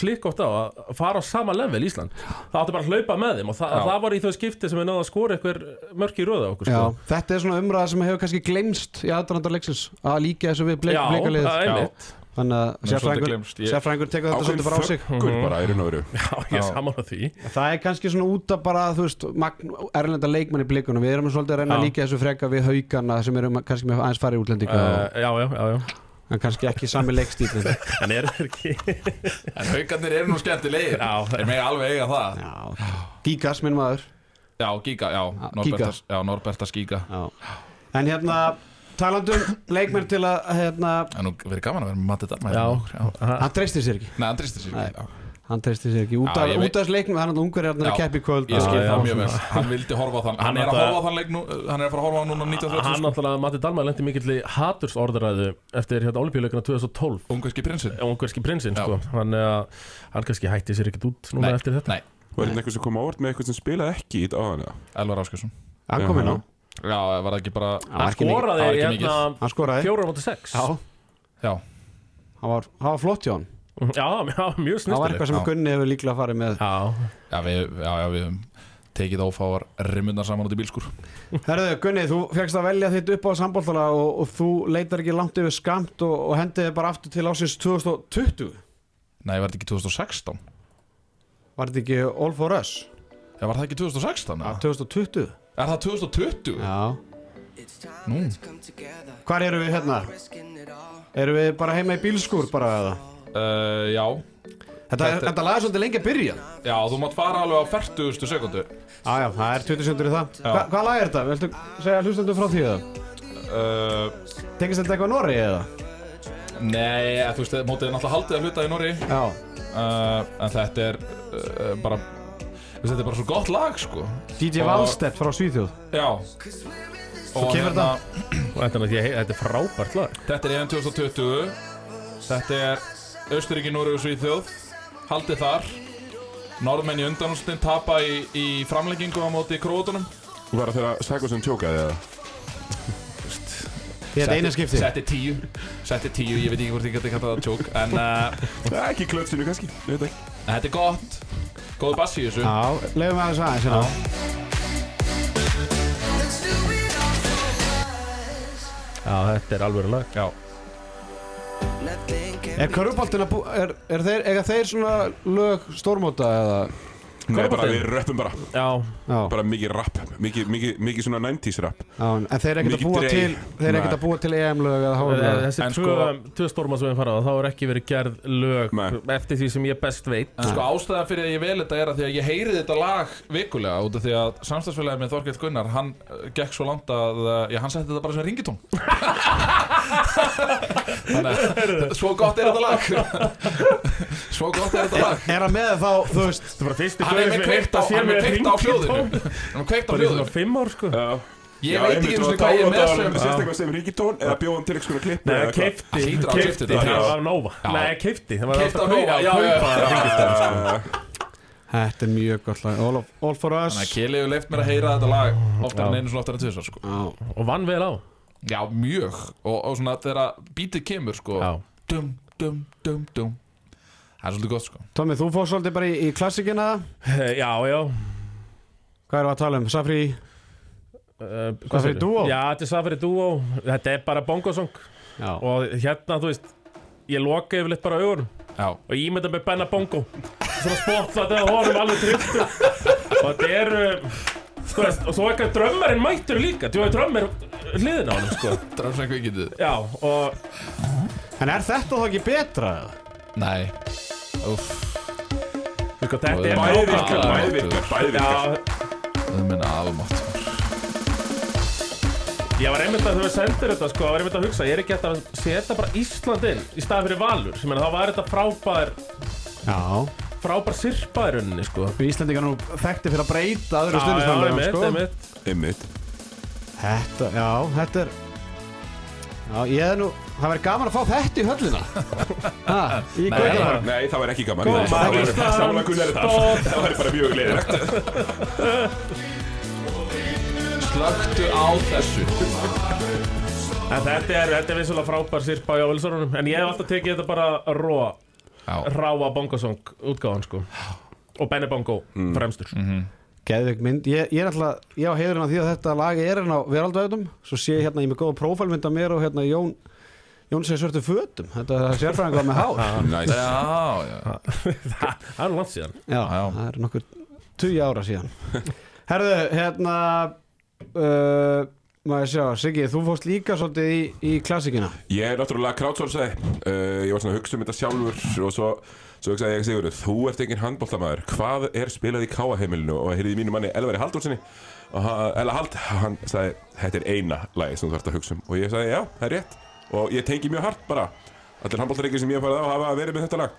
klikk oft á að fara á sama level Ísland. Það átti bara að hlaupa með þeim og það, það var í þau skipti sem við náðu að skora eitthvað mörg í röða okkur já, sko. þetta er svona umræða sem hefur kannski glemst í aðdrandar leiksins að líka þessu við bleikalið er þannig að sérfræðingur tekur þetta svolítið frá sig. föggur bara í raun og veru. Já, ég er saman á því. Það er kannski svona út af bara, þú veist, magn, erlenda leikmann í blikunum. Við erum svolítið að reyna að Já. líka þessu freka við haugana sem eru kannski með aðeins farið útlendinga uh, og, Já, já, já, já en kannski ekki sami leikstílin. En er það ekki En haugarnir eru nú skemmtilegir Já. Þeir megi alveg eiga það Já, Gígas, minn maður. Já, Giga, já, Giga. Norbertas, já, Norbertas Giga Já. En hérna, talandum leikmenn til að, hérna, En nú verið gaman að vera með Matti já. hann treystir sér ekki. Nei, hann sér ekki já. Hann treystir sér ekki. Út af, veit- leiknum, hann er ungur hérna að keppi kvöld. Ég skil það mjög vel. Hann vildi horfa á þann Hann Hann er að náttúrulega- horfa á þann leik nú Hann er að fara að horfa hann núna Hann 1930 náttúrulega, Matti Dalma lendi mikill í hatursorðræðu eftir hérna olimpíuleikana 2012 Ungverski prinsinn Ungverski prinsinn, sko Þannig að hann kannski hætti sér ekkert út núna Nei, eftir þetta Nei, Var þetta eitthvað sem kom á orð með eitthvað sem spilaði ekki í þetta? Elvar Áskjösson Hann kom inn á. Já, var það ekki bara Hann Hann skoraði hérna Hann skoraði. fjóra á móti sex Já, Já, hann var, hann var flott hjá hann. Já, já, mjög Það var eitthvað sem Já. Gunni hefur líklega farið með. Já, já, við, já, já, við höfum tekið ófáar rimmundar saman út í bílskur Herðu, Gunni, þú fegst að velja þitt upp á sambóltala og, og þú leitar ekki langt yfir skamt og, og hendiði bara aftur til ásins 2020 Nei, var þetta ekki 2016? Var þetta ekki All for Us? Já, var það ekki 2016? Ja, eða? 2020 Er það 2020? Já Nú, Hvar eru við hérna? Eru við bara heima í bílskúr bara eða? Uh, já. Þetta, Þetta- þetta lag er svolítið lengi að byrja. Já, þú mátt fara alveg á 40. sekundu. Já, já, það er 20 sekundur í það. Já. Hva, Hvað lag er þetta? Viltu segja hlustendur frá því eða? uh, Tengist þetta eitthvað Norri eða? Nei, eh, þú veist, mótið er náttúrulega haldið að hluta í Norri Já. Uh, En þetta er uh, bara þú veist, Þetta er bara svo gott lag, sko. DJ Og- Valstedt frá Svíþjóð. Já. Og kemur hérna, og þetta er, náttúrulega- þetta er frábært lag. Þetta er EM 2020 Þetta er Austuríki, Núri og Svíþjóð. Haldið þar. Norðmenn í undanústin tapa í, í framlengingu á móti krótunum Var það þegar Sagosen tjókaði eða? Þetta eina skipti. Setti tíu. Setti tíu, ég veit ekki hvort ég geti kallað það tjók En uh, Það er ekki klötsinu kannski, ég veit ekki. Þetta er gott. Góð bassi í þessu. Já, leiðum við aðeins aðeins hérna. Já, þetta er alveg lag. Já, Er bú, er, er þeir, eiga þeir svona lög stórmóta eða Nei, bara við rappum bara. Já, Já, Bara mikið rapp, mikið, mikið, mikið svona 90s rapp já, en þeir er ekkert að Mikið búa dreg. til Þeir er ekkert að búa til EM-lög eða HM-lög þessi En tvö, sko- tvö stórma sem við fara á þá er ekki verið gerð lög Nei. eftir því sem ég best veit. Sko ástæðan fyrir að ég vel þetta er að því að ég heyri þetta lag vikulega út af því að samstagsfélagið með Þorkell Gunnar hann uh, gekk svo langt að uh, já, hann setti þetta bara sem ringitón. Þannig að svo gott er þetta lag. Svo gott er þetta lag. Er hann með þá, þú veist Hann er með kveikt á, hann er með kveikt á hljóðinu. Hann er kveikt á Bara í svona hljóðinu. fimm ár sko. Já. Ég veit ekki einu sinni hvað ég er með sem Sérstaklega sem ríkitón eða bjóðum til eitthvað? klipp Nei, Keifti, þetta. það var Nova. Nei, keifti, það var alltaf Nova, já, já, já. kaupa Þetta er mjög gott lag. All, of, all for us. Þannig að Kili hefur leift mér að heyra þetta lag oftar en einu svona oftar en tvisar sko. Já, Og vann vel á. Já, mjög. Og, og svona þegar bítið kemur sko, dum, dum, dum, dum Það er svolítið gott sko. Tommy, þú fór svolítið bara í, í klassikina. Eh, Já, já. Hvað við að tala um? Safri? Uh, Safari Duo? Já, þetta er Safari Duo. Þetta er bara bongosong. Já, Og hérna, þú veist Ég loka yfirleitt bara augunum. Já, Og ég mynda með Benna Bongo. Svona spott þetta á honum alveg trilltu Og þetta er uh, Þú veist, og svo eitthvað drömmarinn mættur líka. Þú veist, drömmar hliðin á honum, sko. Drafsæk vikindið Já, og En er þetta þá ekki betra? eða? Nei. Sko, þetta er Bæði Já, virkar, já, bæði virkar, bæði virkar. Já, það er minna almátt ég var einmitt að þú veist sendir þetta sko, ég var einmitt að hugsa, ég er ekki hægt að setja bara Ísland inn í staði fyrir Valur. Sem er þá var þetta frábær Já. frábær sirpa í rauninni sko. Við Íslandingar nú þekkti fyrir að breyta öðru Já, já, stundismannlega einmitt, sko. einmitt. Einmitt. Þetta, já, þetta er Já, ég er nú Það verður gaman að fá þetta í höllina. Ha, í Nei, Kaupmannahöfn. Nei, það var ekki gaman. Góð Nei, Það þetta stolt. Það var bara mjög leiðilegt Slöktu á þessu. En þetta er, þetta er vissulega frábær sirpa á Jóvilsson En ég hef alltaf tekið þetta bara ró Já, Ráa bongosong útgáðan sko. Og Benny Bongo fremstur Geðveik mynd. Ég, ég er alltaf, ég á heiðurinn af því að þetta lag er hérna á veraldauðum Svo sé ég hérna, ég er með góða prófælmynd af mér og hérna Jón Jón segir svörtu fötum. Þetta er sérfræðingar með hár. Næs já, já. Það er langt síðan. Já, Já. það er nokkur 20 ára síðan. Herðu, hérna uh, Maður sjá, Siggi, þú fórst líka svolítið í, í klassikina Ég er náttúrulega krátsólsæði uh, Ég var svona að hugsa um þetta sjálfur Og svo, svo hugsaði ég Sigurður Þú ert engin handbóltamæður Hvað er spilað í káaheimilinu Og heyrði í mínu manni Elvari hann, Ella Hald Hann sagði Þetta er eina lagi sem þú þarfst að hugsa um. Og ég sagði já, það er rétt. Og ég tengi mjög hart bara. Allir handbóltareikir sem ég farið á hafa verið með þetta lag.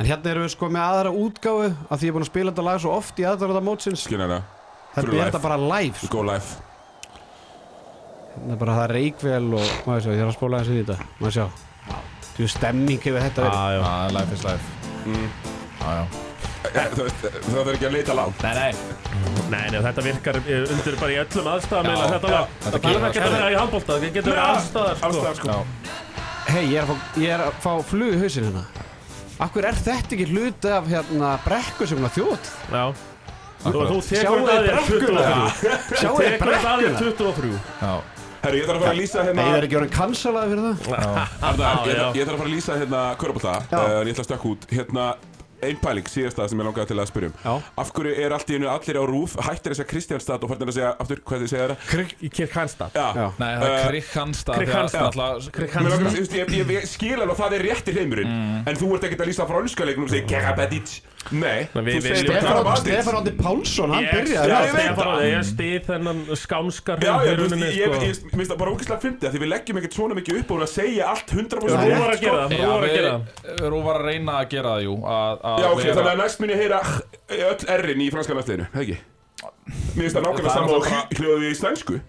En hérna erum við sko með aðra útgáfu af því ég er búin að spila þetta lag svo oft í aðdrarða mótsins Skilja er bara live sko. Er bara það reikvel og maður sjá, ég er að spóla þessi í þetta. Maður sjá Þú stemming hefur þetta verið Já, já. Já, life is life. Já, já. Eh, þú veist, Það verður ekki að leita langt. Nei, nei. Nei, nei, þetta virkar eh, undir bara í öllum aðstæðum eða þetta lag Það gerir þarf ekki að vera í handbólta Það getur verið allstaðar sko. Allstæðar sko. Já, Hei, ég, er að fá- ég er að fá flug í hausinn hérna. Akkur er þetta ekki hluti af hérna brekku sem hún þjótt Já. Þú, tekur þetta að þér brekkuna? 23 Sjáu Þú þið tekur þetta að þér brekkuna? 23 já Herru, ég þarf að fara að lýsa hérna Nei, það er ekki orðin kansalaði fyrir það. Arnar, Já, ég, þarf að fara að lýsa hérna Körbólta, Já. uh, ég ætla að stökka út. Hérna, ein pæling, síðasta sem ég langaði til að spyrja um. Já. Af hverju er allt í einu allir á rúf? Hættir þess að Kristjánstad og farnir að segja Aftur, hvað þið segja það? Krikk í Kirkhanstad Já. Nei, það er Eh, Krikkhanstad að- ég, skil alveg að það er réttir heimurinn En þú ert ekkert að lýsa frönska leiknum og segja Nei, Stefán Stefán Andi Pálsson, hann byrjaði Já, það. ég veit Stefán, það. ég stið þennan skámskar ég, sko. ég minnst það bara ógeðslega fyndið af Því við leggjum ekkert svona mikið upp og að segja allt 100% Rú var að sko. gera það, Já, Rú var að við- gera það Rú var að reyna að gera það, jú að, að Já, ok, vera- þannig að næst mun ég heyra öll R-in í franska næstliðinu, það ekki? Mér finnst það nákvæmlega saman hljóðið í sænsku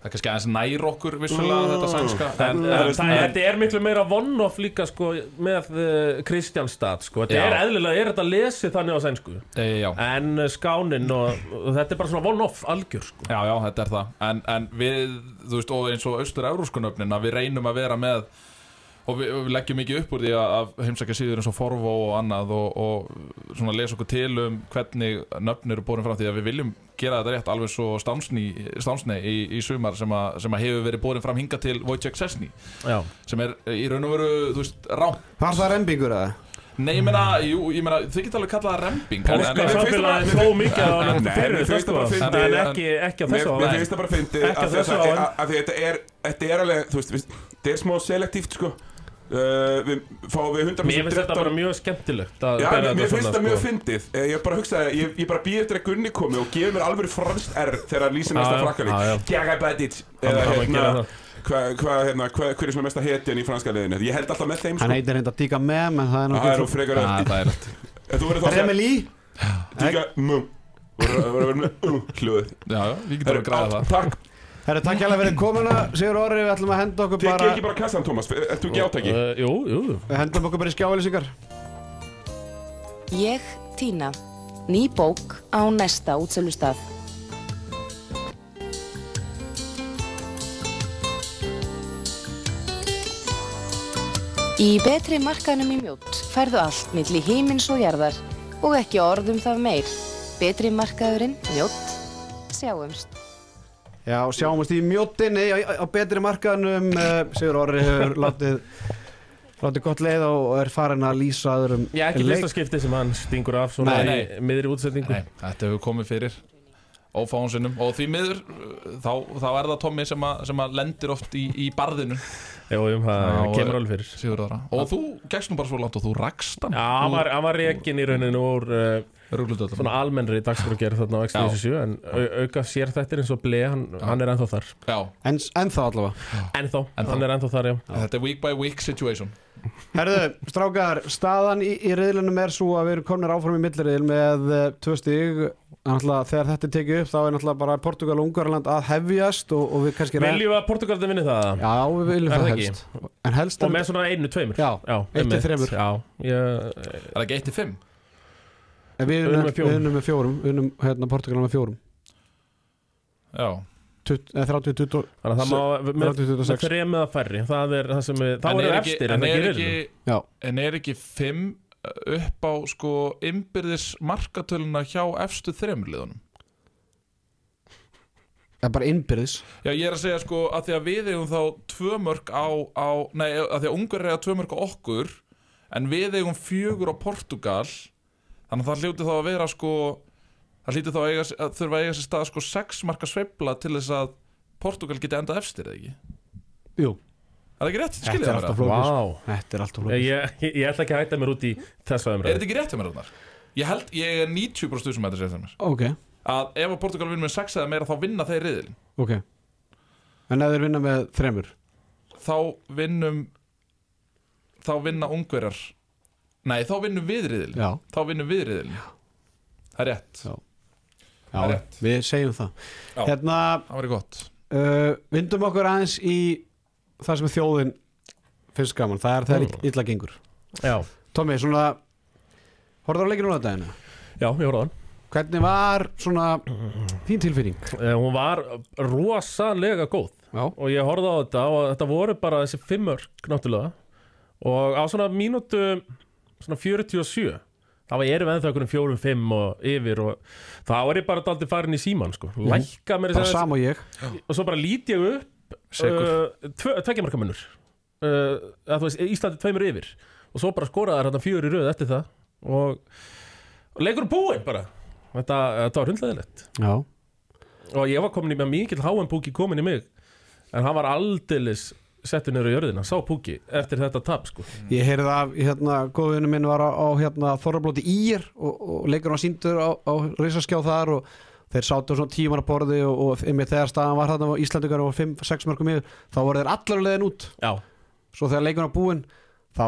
Það er kannski aðeins nær okkur vissulega þetta sænska En, En, en, en, það, þetta er miklu meira one-off líka sko, með uh, Kristjánstad sko. Þetta Já. er eðlilega, er þetta lesið þannig á sænsku e, En uh, skánin og, og þetta er bara svona one-off algjör sko. já, já, þetta er það En, en við, þú veist, og eins og austur-euróskunöfnin að við reynum að vera með og við, við leggjum mikið upp úr því að, að heimsækja síður eins og Forvo og annað og, og svona lesa okkur til um hvernig nöfn eru borin fram því að við viljum gera þetta rétt alveg svo stánsni í, í sumar sem, a, sem að hefur verið borin fram hinga til Wojciech Sesni Já. sem er í raun og veru, þú veist, rám Var það rembingur eða? Nei, ég meina, jú, ég meina, þið geta alveg kallað það remping en- Óskar en- finnst samfélagið það- þó mikið á Nei, hann mér fyrir finnst þetta það bara sko. fyndið. En ekki, Mér þessu mér finnst það bara að þessu en- að- að þetta er Þetta er alveg, þú veist, þetta er smá selektíft sko Uh, Við fáum við 100% Mér finnst þetta bara mjög skemmtilegt að Já, mér, mér þetta finnst það mjög sko. fyndið. Eh, Ég bara hugsaði, ég, ég bara býð eftir að Gunni komi og gefur mér alveg franskt R þegar hann frakkali já, já. Gera Badit Hann- Eða hann hérna, hvað hva, hérna, hva, hver er svona mesta hetjan í franska liðinu? Ég held alltaf með þeim Hann sko. heitir reynda Díka Mem en það er er náttúrulega Remeli Díka mum Þú verður að það Herru, takk hjá fyrir komuna Sigur Orri, við ætlum að henda okkur tekið bara ekki bara kassan Tómas Ert þú ekki átæki? Uh, Jú, jú Við hendum okkur bara í skjáðlýsingar Ég, Tína. Ný bók á næsta útsölustað. Í betri markanum í mjótt færðu allt milli hímins og jarðar og ekki orðum það meir. Betri markaðurinn, mjótt, sjáumst. Já, sjáumst í mjóttinni á, á betri markaðnum uh, Sigur Orri hefur látið látið gott leið og er farin að lýsa öðrum Já, ekki leik. fyrsta skipti sem hann stingur af svona Nei, í miðri útsetningu. Nei, þetta hefur komið fyrir ófáðunsinnum og því miður þá, þá er það Tommy sem, að, sem að lendir oft í, í barðinu Jú, jú, það Já, kemur alveg fyrir. Sigurðara og þú gegst nú bara svo langt og þú rakst hann. Já, hann var, hann var rekin í rauninu úr uh, Rúglutöldum svona almennri dagskrúgerð þarna á X97 en au, auka sér þetta eins og ble, hann, hann er ennþá þar. Já, En, en þá allavega? Ennþá, hann er ennþá þar, já. Þetta er week by week situation. Herðu, strákar, staðan í, í riðlunum er svo að við erum komnir áfram í milliriðil með uh, tvö stig þegar þetta er tekið upp þá er náttúrulega bara Portugal og Ungarland að hefjast og, og við kannski Viljum við að Portugaldi vinni það? Já, við viljum Er það það ekki? helst En helst Og með svona einu, tveimur Já, já eitt til einmitt. þremur. Já, ég, Er það ekki 1 til 5? En Við unnum með fjórum. við unnum með fjórum Við unnum hérna Portugal með fjórum Já, Tutt- eh, 30, 20 þannig að það má með, 30, með 26 þrem eða færri Það er það sem við, þá En erum við ekki- efstir en en er ekki er ekki 5 upp á sko innbyrðis markatöluna hjá efstu þremurliðunum það er bara innbyrðis. Já, ég er að segja sko að því að við eigum þá tvö mörg á, á nei, að því að ungar eiga tvö mörg á okkur en við eigum fjögur á Portugal þannig að það hljóti þá að vera sko það hljóti þá að, eiga, að þurfa að eiga sér stað sko sex marka sveifla til þess að Portugal geti endað efstir eða ekki? Jú, Er það ekki rétt? er það flókis Vá. Þetta er alltaf Ég, flókis ég, ég ætla ekki að hætta mér út í þessa Er umræðu þetta ekki rétt hjá mér þarna? Ég held, ég er 90% sem þetta segir það mér. Ok, að ef að Portugal vinnur með 6 eða meira þá vinna þeir riðilin ok. En ef þeir vinna með þremur? Þá vinnum þá vinna ungverjar nei, þá vinnum við riðilin Já, þá vinnum við riðilin það er rétt, Já. Það er já rétt. við segjum það. Já. Hérna, það var gott. uh, vindum okkur aðeins í það sem þjóðin finnst gaman, það er þegar Mm. illa gengur. Já, Tommi, svona Horfður á leikinu á einu? já, ég horfði á hann. Hvernig var svona þín tilfinning? Eh, Hún var rosalega góð. Já, og ég horfði á þetta og þetta voru bara þessi fimmörk náttúrulega. Og á svona mínútu svona 47 þá var ég erum ennþá einhverjum fjórum, fimm og yfir og þá er ég bara daldið farin í síman sko, lækka mér og ég. Og svo bara lít ég upp Sekur. tveggjamarkamunur uh, að þú veist, Íslandi tveimur yfir. Og svo bara skoraði þær hérna fjögur í röð eftir það. Og, og leikur búinn bara. Þetta, þetta var hundleðilegt Já, og ég var komin í með mikill háan púki komin í mig. En hann var aldeilis settur niður á jörðina, sá púki eftir þetta tap sko. Ég heyrði af hérna, góðinu minn var á, á hérna, Þorrablóti Ír og, og leikur hann síndur á, á risaskjá þar og þeir sátu á svona tímar að borði og, og einmitt þegar staðan var þarna og Íslandingar og 5-6 mörgum yfir þá voru þeir allar leiðin út já, svo þegar leikurinn var búinn þá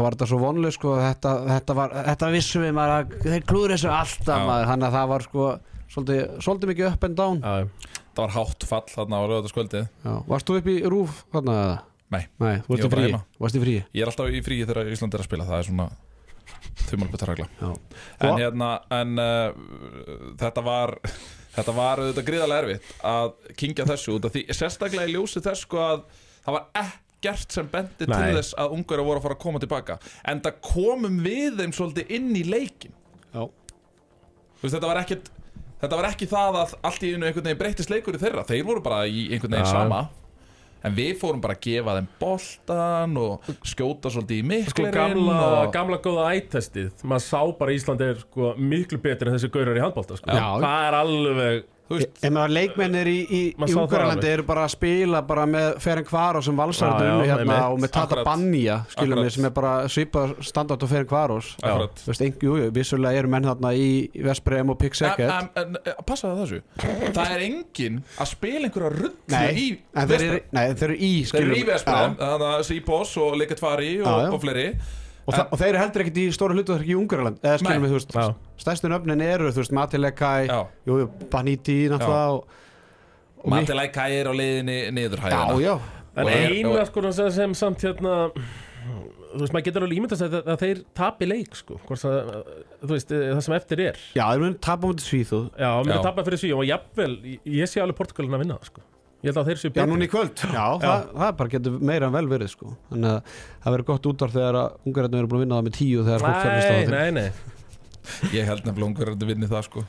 var þetta svo vonlega sko þetta, þetta, var, þetta vissum við maður að þeir klúður þessu alltaf maður hann að það var sko svolítið, svolítið mikið up and down já, Það var hátt fall þarna á lögataskvöldið Já. Varst þú upp í rúf þarna? Nei. Nei, Ég var bara heima. Ég er alltaf í fríi þegar Ísland er að spila Það er svona þumalbetaregla Já. En hérna En uh, þetta var Þetta var auðvitað gríðarlega erfitt Að kingja þessu út af því Sérstaklega í ljósi þess sko að Það var ekkert sem bendi til Nei. þess að ungar voru að fara að koma tilbaka En það komum við þeim svolítið inn í leikin Já. Veist, þetta var ekkert Þetta var ekki það að allt í einu einhvern veginn breytist leikur í þeirra Þeir voru bara í einhvern veginn Já. sama En við fórum bara að gefa þeim boltan og skjóta svolítið í Sko miklerinn gamla, og... gamla góða ættestið Maður sá bara að Ísland er sko, miklu betur en þessi gaurar í handbólta sko. Það er alveg veist, En maður leikmennir í, í, í það Ungarlandi eru bara að spila bara með Ferenc Kvaros sem valsarðu Já, já, unnu hérna og með Tata. Banja sem er bara svipað standart á Ferenc jú, vissulega eru menn þarna í Vesprem og en en, passaðu þessu. Það er enginn að spila einhverja rullu Nei, í Vestbreið. nei, þeir eru í Vesprem Þannig að Sýbos og og, já. og fleiri og, þa- og þeir eru heldur ekkert í stóra hlutverk í Ungarland eða skilum við, þú veist, Já. stærstu nöfnin eru þú veist, Matilekai, Já. jú, jú, Baniti náttúrulega og, og Mik- Matilæk Kæir á leiðinni niður Já, já, En er- eina sko sem, sem samt hérna Þú veist, maður getur alveg ímyndast að, að þeir tapi leik sko Hvort að, Þú veist, eh, það sem eftir er. Já, þeir mun tapa mútið Svíþúð Já, Já. er tapað fyrir svíum og jafnvel, ég- ég sé alveg Portugalin að vinna það sko Ég held að þeir séu Já, betri. núna í kvöld. Já, Það, það bara getur meira en vel verið sko. Þannig að það verður gott útvar þegar að ungarinn eru búin að vinna það með tíu þegar fólk fjárfesta á Nei, þeim nei, nei. Ég held nefnilega ungar að vinni það sko.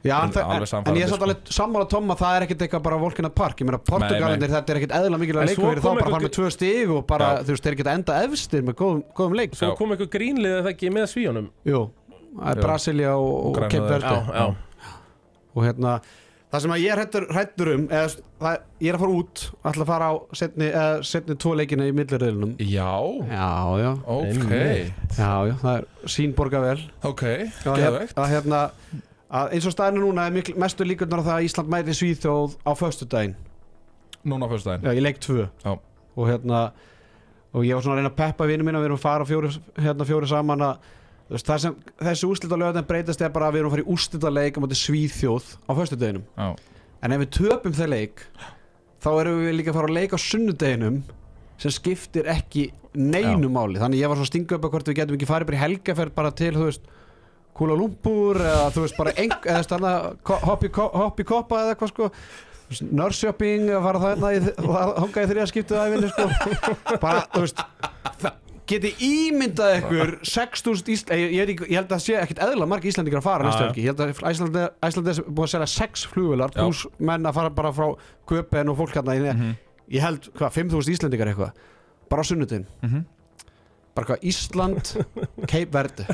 Já, en, það, en, en ég er samt sko. alveg sammála Tomma það er ekkert eitthvað bara Volkina Park. Ég meina Portugalinir, þetta er ekkert eðla mikilvæg En leikur svo fyrir þá bara að fara með tvö stig og bara, Já. þú veist, þeir geta enda efstir með góðum, góðum leik. Svo Já. kom eitthvað grínlið eða ekki með svíunum? Jú, það er Já. Brasilia og, og er- Já, já, og hérna það sem að ég er hrættur um eða, það, ég er að fara út ætla að fara á setni, eða, setni tvo leikina í millirriðlunum Já, já, já, ok. Já, já, það er sín borga vel. Ok, að, geðveikt. að, hérna, að eins og staðinu núna er mikl, mestu líkurnar á það að Ísland mæti Svíþjóð á föstudaginn. Núna á fyrstudaginn já, í leik 2 Já. og hérna og ég var svona að reyna að peppa vinnu mína við erum að fara fjóri, hérna, fjóri saman að það sem, þessi úrslita lögðan breytast er bara að við erum að fara í úrslita leik á móti Svíþjóð á föstudaginum Já, en ef við töpum þeir leik þá erum við líka að fara að leika á sunnudeginum sem skiptir ekki neinu máli, þannig ég var svona að stinga upp að hvort við getum ekki farið bara í helgaferð bara til þú veist Kuala Lumpur eða þú veist bara eng, eða stanna hopp í, ko- koppa eða eitthvað sko. Nurse-shopping að fara það hérna í, skiptið æfinni sko. Bara þú veist það geti ímyndað ykkur 6.000 Ísl ég, ég, veit ekki- ég held að það sé ekkit eðla margir Íslandingar að fara Já, næstu já. helgi, ég held að Æslandi er búið að selja 6 flugvilar Já. pluss menn að fara bara frá Köpen og fólk hérna í Mhm. ég held, hvað, 5.000 Íslandingar eitthvað? Bara á sunnudin Mhm. bara hvað, Ísland Cape Verde.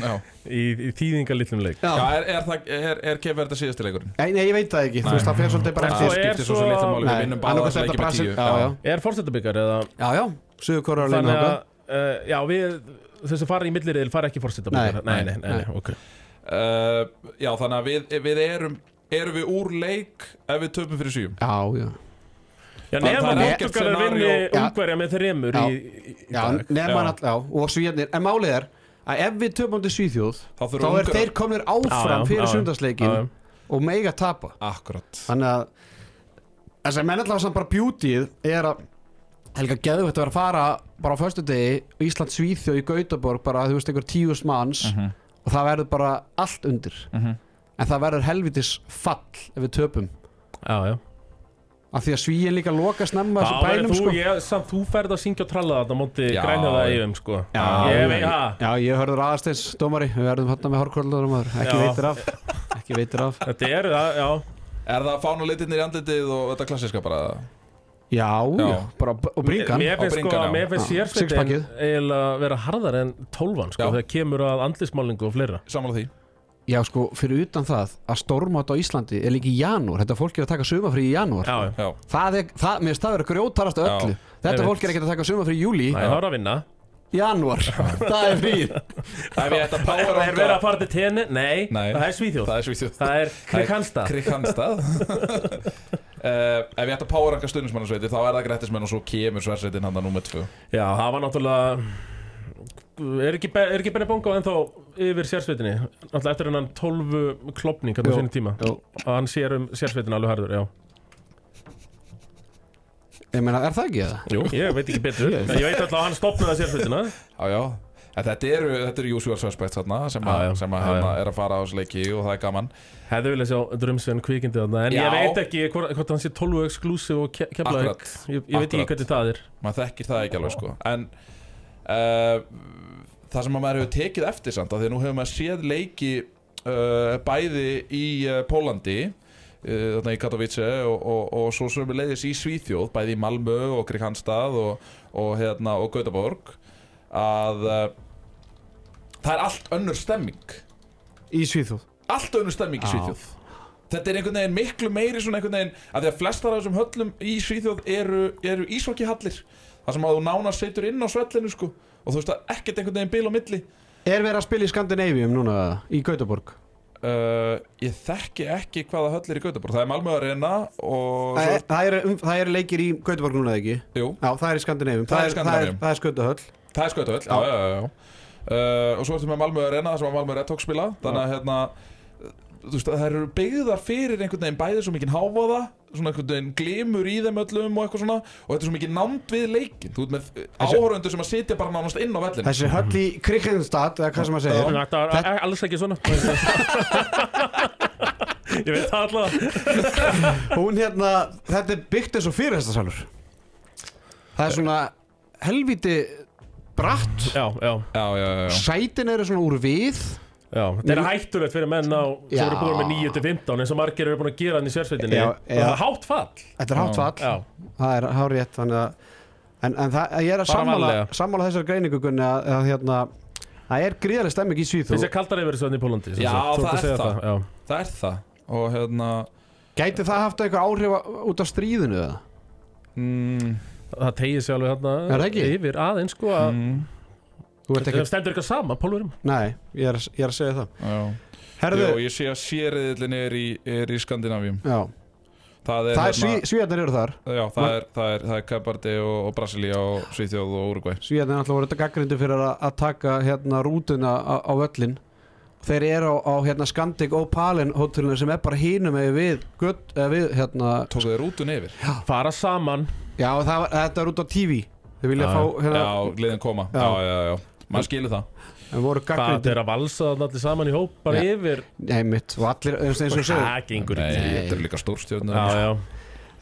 Já. Í, í þýðingalitlum leik. Já, er, er, það, er, er Kefverða síðasti leikurinn? Nei, nei, ég veit það ekki, þú Nei. veist, það fer svolítið bara eftir. er skiptir svo svo- máli. Nei, Við vinnum bara annarkvæmt þess þetta leiki með Brasil- tíu já, já, Er fórsetabyggar eða? Já, já, Suður Kóra að Þannig lína að, uh, já, við Þessi fara í milliriðil fara ekki fórsetabyggar Nei, nei, nei, nei, nei. nei, ok. Uh, Já, þannig að við, við erum Erum við úr leik ef við töpum fyrir síum? Já, já. Já, er ekkert Portugalir vinni. Ungverja með þreymur í, í, í Já, dag. nema Já. og svíðarnir En málið er að ef við töpum til Svíþjóð Þá þá er þeir komnir áfram Já, já, fyrir sundarsleikin og mega tapa. Akkurat. Þannig að þess að menn alltaf samt bara beautyð er að Helga geðu þetta að vera að fara bara á föstudegi Ísland Svíþjóð í Gautaborg bara þú veist einhver tíus manns Mhm. og það verður bara allt undir. Mhm. en það verður helvitis fall ef við töpum. Já, já. Af því að svíin líka loka snemma þessu Það bænum þú, sko. ég, samt, þú ferð að syngja og tralla þetta á móti Já. grænjaða eigum, sko. Já, ég ha? Já, ég hörður aðasteins dómari. Við verðum hann með hórkvöldur ekki veitir af. Ekki veitir af. Þetta er það, já. Er það fánuleitirnir í andlitið og þetta klassiska bara? Já, já, Já. bara og bringan. Mér finnst Á sko, já. mér finnst sérsveitin eiginlega vera harðar en tólfan, sko, þegar kemur að andlismálingu og fleira. Samanlega því. Já, sko, fyrir utan það að stórmátt á Íslandi er líka í janúar. Þetta fólk er að taka sumafrí í janúar. Já, já, Það er, það, mér finnst það vera grjótarast öllu. Þetta fólk er ekki að taka sumafrí í júli það er að vinna Janúar, það er fríð Það er verið að fara til tenni? Nei, Nei. það er Svíþjóð. Það er svíþjóð. Það er Krikanstad Krikanstad uh, Ef ég ætta að power ranka stundismannasveitir þá er það grættismenn og svo kemur sversveitin hann að nummer tvö. Já, það var náttúrulega er ekki, Be- er ekki Benny Bongo ennþá yfir sérsveitinni? Náttúrulega eftir hennan 12 klopning hann á sinni tíma. og hann sér um sérsveitinni alveg harður, já Ég meina, er það ekki það? Jú, ég veit ekki betur ég veit alltaf að hann stopnaði sérsveitina Já, já En þetta eru, þetta eru usual suspects þarna sem, að, já. sem að Já, hérna já. er að fara á þessu leiki og það er gaman Hefði viljað sjá Drumsven kvikindi þarna En Já. ég veit ekki hvort, hvort hann sé 12 exclusive og kemla Akkurat. ég, ég veit ekki hvernig það er maður þekkir það ekki alveg sko En uh, það sem að maður hefur tekið eftir samt af Því að nú hefur maður séð leiki uh, bæði í uh, Pólandi uh, þarna í Katowice og, og, og svo sem við leiðis í Svíþjóð bæði í Malmö og Kristianstad og, og, hérna, og Gautaborg að uh, það er allt önnur stemming. Í Svíþjóð? Allt önnur stemming í. Svíþjóð. Þetta er einhvern veginn miklu meiri svona einhvern veginn að því að flestar af þessum höllum í Svíþjóð eru, eru ísvokkihallir þar sem að þú nánast setur inn á svellinu sko og þú veist að ekkert einhvern veginn bil á milli. Er verið að spila í Skandinavium núna í Gautaborg? Uh, Ég þekki ekki hvaða höll er í Gautaborg Það er Malmö Arena og Það er, það, er, um, það er leikir í Gautaborg núna ekki? Já, það er í Skandinavium Það er Það er, það er skautahöll það er skautahöll Já, já, já, já. Uh, Og svo ertu með Malmö Arena þar sem að Malmö Red Hawks spila. Þannig að hérna veist, það eru byggðar fyrir einhvern veginn bæði svo mikið háfaða, svona einhvern veginn glimur í þeim öllum og eitthvað svona og þetta er svo mikið nánd við leikin þú ert með áhörundur sem að sitja bara nánast inn á vellinu Þessi höll í Krikenstad eða hvað sem maður segir. Þetta var alls ekki svona. Ég veit það alltaf Hún hérna, þetta er byggt eins og fyrirhestasalur. Það er svona helviti bratt. Já, já, já. Sætin eru svona úr við já Þetta er hættulegt fyrir menn á sem eru búin með 9-15 eins og margir eru búin að gera hann í sérsveitinni Já, já. það er hátt fall. Þetta er hátt fall. Það er hárétt þannig að En, en það, ég er að sammála, sammála þessar greiningu Gunni að, að hérna Það er gríðarlega stemming í finnst ég kaldar yfir þessu þannig í Pólandi sem Já, sagt. Þú það er segja það. Já. Það er það. Og hérna Gæti það haft eitthvað áhrif á- út af stríðinu eða? mm, Það tegir sig alveg það hérna yfir aðeins sko að mm, Þú ert Það ekki stendur eitthvað sama, Pólverum Nei, ég er, ég er að segja það. Já. Herðu, Jó, ég sé að sériðillin er í, er í Skandinavíum. Já. Það er, Það er sví, Svíjarnir eru þar. Já, það er, það er, það er Kabardi og, og Brasilia og Svíþjóð og Uruguay Svíjarnir alltaf voru þetta gaggrindu fyrir að, að taka hérna rútuna á, á völlin Þeir eru á, á hérna Scandic Opalin hótelinu sem er bara hínum eða við, við hérna Tóku þeir rútun yfir Fara saman. Já, það, var- þetta er út á TV Þeir vilja Já, fá hérna Já, liðin koma. Já. Já, já, já, maður skilur það. En voru Það er að valsa þarna allir saman í hóp bara yfir Nei, mitt, og allir, eins og ekki. þetta eru líka já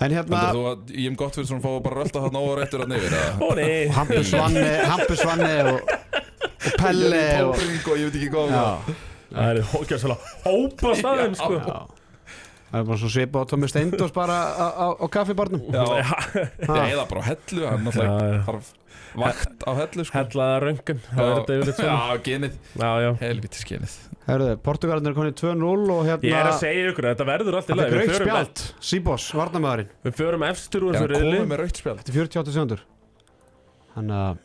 En hérna, Heldur þú að ég um gott fyrir svona fá bara rölda þarna og réttur að neyfir Ó nei. Hampus Vanni Hampus Vanni og, og Pelle og, Tóbring og ég veit ekki hvað Já, Það er hókjast hópa staðum sko. Já. Það er bara svo svipa á Tómi Steindós bara á, á, á kaffibarnum. Eða bara á hellu Hann Já, náttúrulega vakt á hellu sko. Hellaða Það er þetta svona Já, genið. Genið. Herðu, Portugalarnir er konið 2-0 og hérna Ég er að segja ykkur að þetta verður allt í Þetta lagi. Er förum- spjald, Sýbos, varnamæðurinn Við förum efstur úr þessu riðli. Þetta er 48 sekundur Þannig að,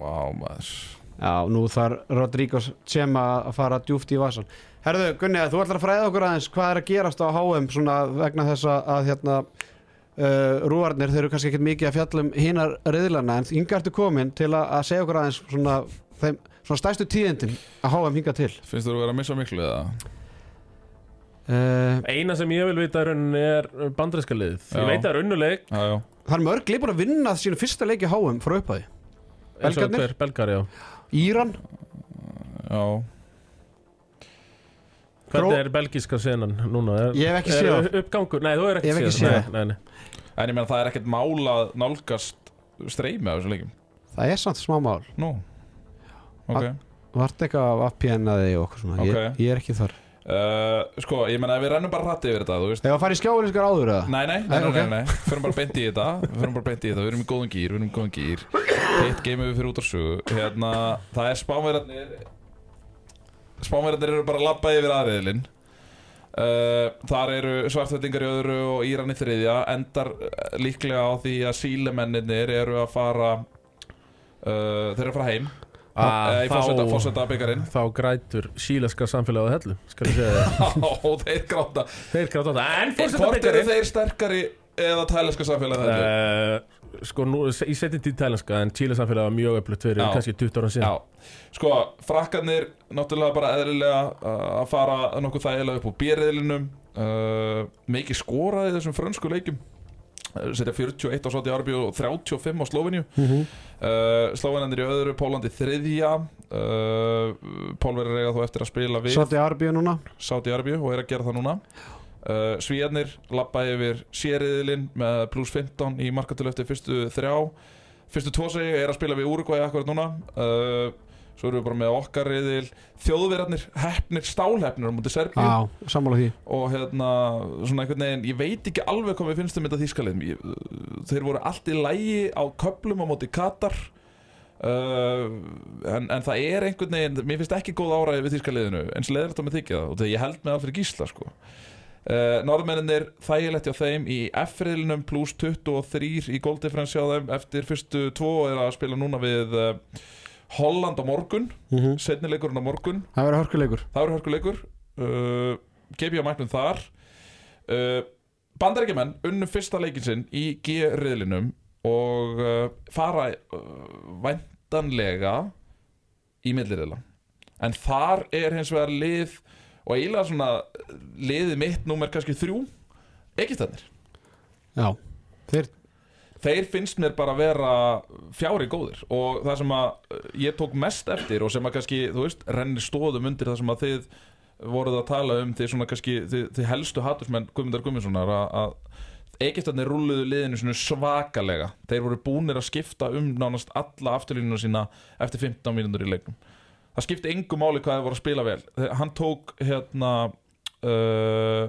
Vá, maður já, nú þarf Rodríguez Tjema að fara djúft í vasan Herðu, Gunni, þú ætlar að fræða okkur aðeins hvað er að gerast á HM svona vegna þess að, hérna uh, Rúarnir, þeir eru kannski ekkert mikið að fjalla um hinar riðlana en hinga ertu komin til að, að segja okkur aðeins svona, þeim, svona stæstu tíðindin að HM hinga til? Finnst þú að vera að missa miklu eða? uh, Eina sem ég vil vita er bandræska liðið. Ég veit að það er unnuleik Já, já. Það er mörg lið búin að vinna sínu fyrsta leiki HM frá og Belgarnir? Belgar, já Íran, Já Hvernig er belgíska senan núna? Er, Ég hef ekki séð það. uppgangur? Nei, þú er ekki Ég hef ekki séð það. Nei, nei, nei. En ég meina það er ekkert mál að nálgast streymi af þessum leikjum það er samt smá mál Nú Ok Vart eitthvað af APN-aði og okkur svona ég, Ok. ég er ekki þar uh, Sko, ég meina ef við rennum bara hrætti yfir þetta, þú veist. Þegar að fara í skjáinskar áður eða? Nei, nei, nei, Nei, nei, ok. nei, nei. Förum bara beint í þetta. Förum bara beint í þetta, við erum í góðum gýr Við erum í góðum gýr Hitt geymum við fyrir út á sögu. Hérna, það er spánverðarnir Spánverðarnir eru bara að labba yfir aðriðlinn uh, Þar eru svartvættingar í öðru og Íran í þriðja. Endar eh, líklega á því að sílemennir eru að fara uh, Þeir eru að fara heim Í fórseta, fórseta þá grætur síleska samfélagið á hellu ég þeir gráta. Þeir gráta En Hvort eru þeir sterkari eða tæleska samfélagi þetta? uh, sko nú, í setjum tíð tælenska en Chile samfélag var mjög öflugt fyrir kannski 20 ára síðan. Já, sko, frakkarnir náttúrulega bara eðlilega uh, að fara nokkuð þægilega upp á bérriðlinum uh, mikið skoraði þessum frönsku leikjum. Uh, setja 41 á Sáti Arbíu og 35 á Slóvinju uh, Slóvinandir í öðru, Pólandi þriðja. Uh, Pólverið eiga þó eftir að spila við Satt í Arbíu núna? Sáti Arbíu og er að gera það núna. Uh, Svíjarnir lappa yfir sériðilinn með pluss 15 í markatölu eftir fyrstu þrjá. Fyrstu tvo segi er að spila við Uruguay akkurat núna. Uh, svo erum við bara með okkar riðil þjóðverðarnir, heppnir, stálheppnir á mútið Serbíu. Já, sammála því. Og hérna, svona einhvern veginn ég veit ekki alveg hvað við finnst um þetta þýskalið þeir voru allt í lægi á köplum á móti Katar. Uh, en, en það er einhvern veginn, mér finnst ekki góð áræði við þýskaliðinu, eins leðilegt að með þykja það og þegar ég held með alveg gísla sko. Uh, Norðmenninir þægilegt hjá þeim í F-riðlinum pluss 23 í góldifferensi á þeim eftir fyrstu tvo er að spila núna við uh, Holland á morgun mm -hmm. setnileikurinn á morgun. Það verður hörkuleikur. Það verður hörkuleikur. Uh, gefi á mæknum þar. Uh, Bandarækjumenn unnu fyrsta leikin sinn í G-riðlinum og uh, fara uh, væntanlega í milliriðla. En þar er hins vegar lið og eiginlega svona liðið mitt númer kannski þrjú. Egistannir Já, þeir þeir finnst mér bara vera fjári góðir. Og það sem að uh, ég tók mest eftir og sem að kannski, þú veist, rennir stóðum undir það sem að þið voruð að tala um því svona kannski, þið, þið helstu hatursmenn Guðmundar Guðmundssonar að, að Egiptarnir rúluðu liðinu svona svakalega. Þeir voru búnir að skipta um nánast alla afturlínuna sína eftir 15 mínútur í leiknum. Það skipti engu máli hvað þeir voru að spila vel. Hann tók hérna uh,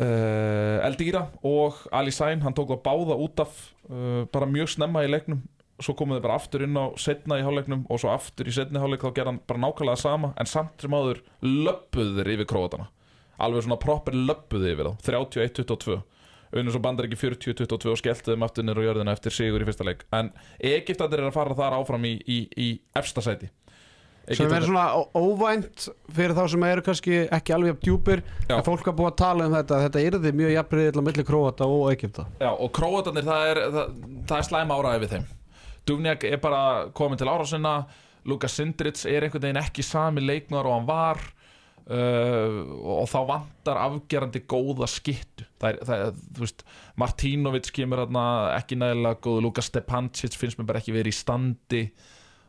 uh, Eldíra og Ali Sain, hann tók það báða út af uh, bara mjög snemma í leiknum. Svo komuðu bara aftur inn á setna í hálfleiknum og svo aftur í setni hálfleik þá gerði hann bara nákvæmlega sama en samt sem áður löppuðu þeir yfir króatana. Alveg svona proper löppuðu yfir þá 31-22 unnum svo bandar ekki 40-22 og skelltu þeim aftur nýr á jörðina eftir sigur í fyrsta leik. En Egiptatir er að fara þar áfram í, í, í efsta sæti sem verður svona óvænt fyrir þá sem eru kannski ekki alveg jafn djúpir en fólk hafa búið að tala um þetta þetta yrði mjög jafnriðill á milli Króata og Egypta. Já, og króatarnir, það er, það, það er slæm áraði við þeim. Duvniak er bara komin til ára sinna Luka Sindrits er einhvern veginn ekki sami leikmaður og hann var uh, og þá vantar afgerandi góða skittu það er, það er þú veist Martinovic kemur hérna ekki nægilega góð Luka Stepancic finnst mér bara ekki verið í standi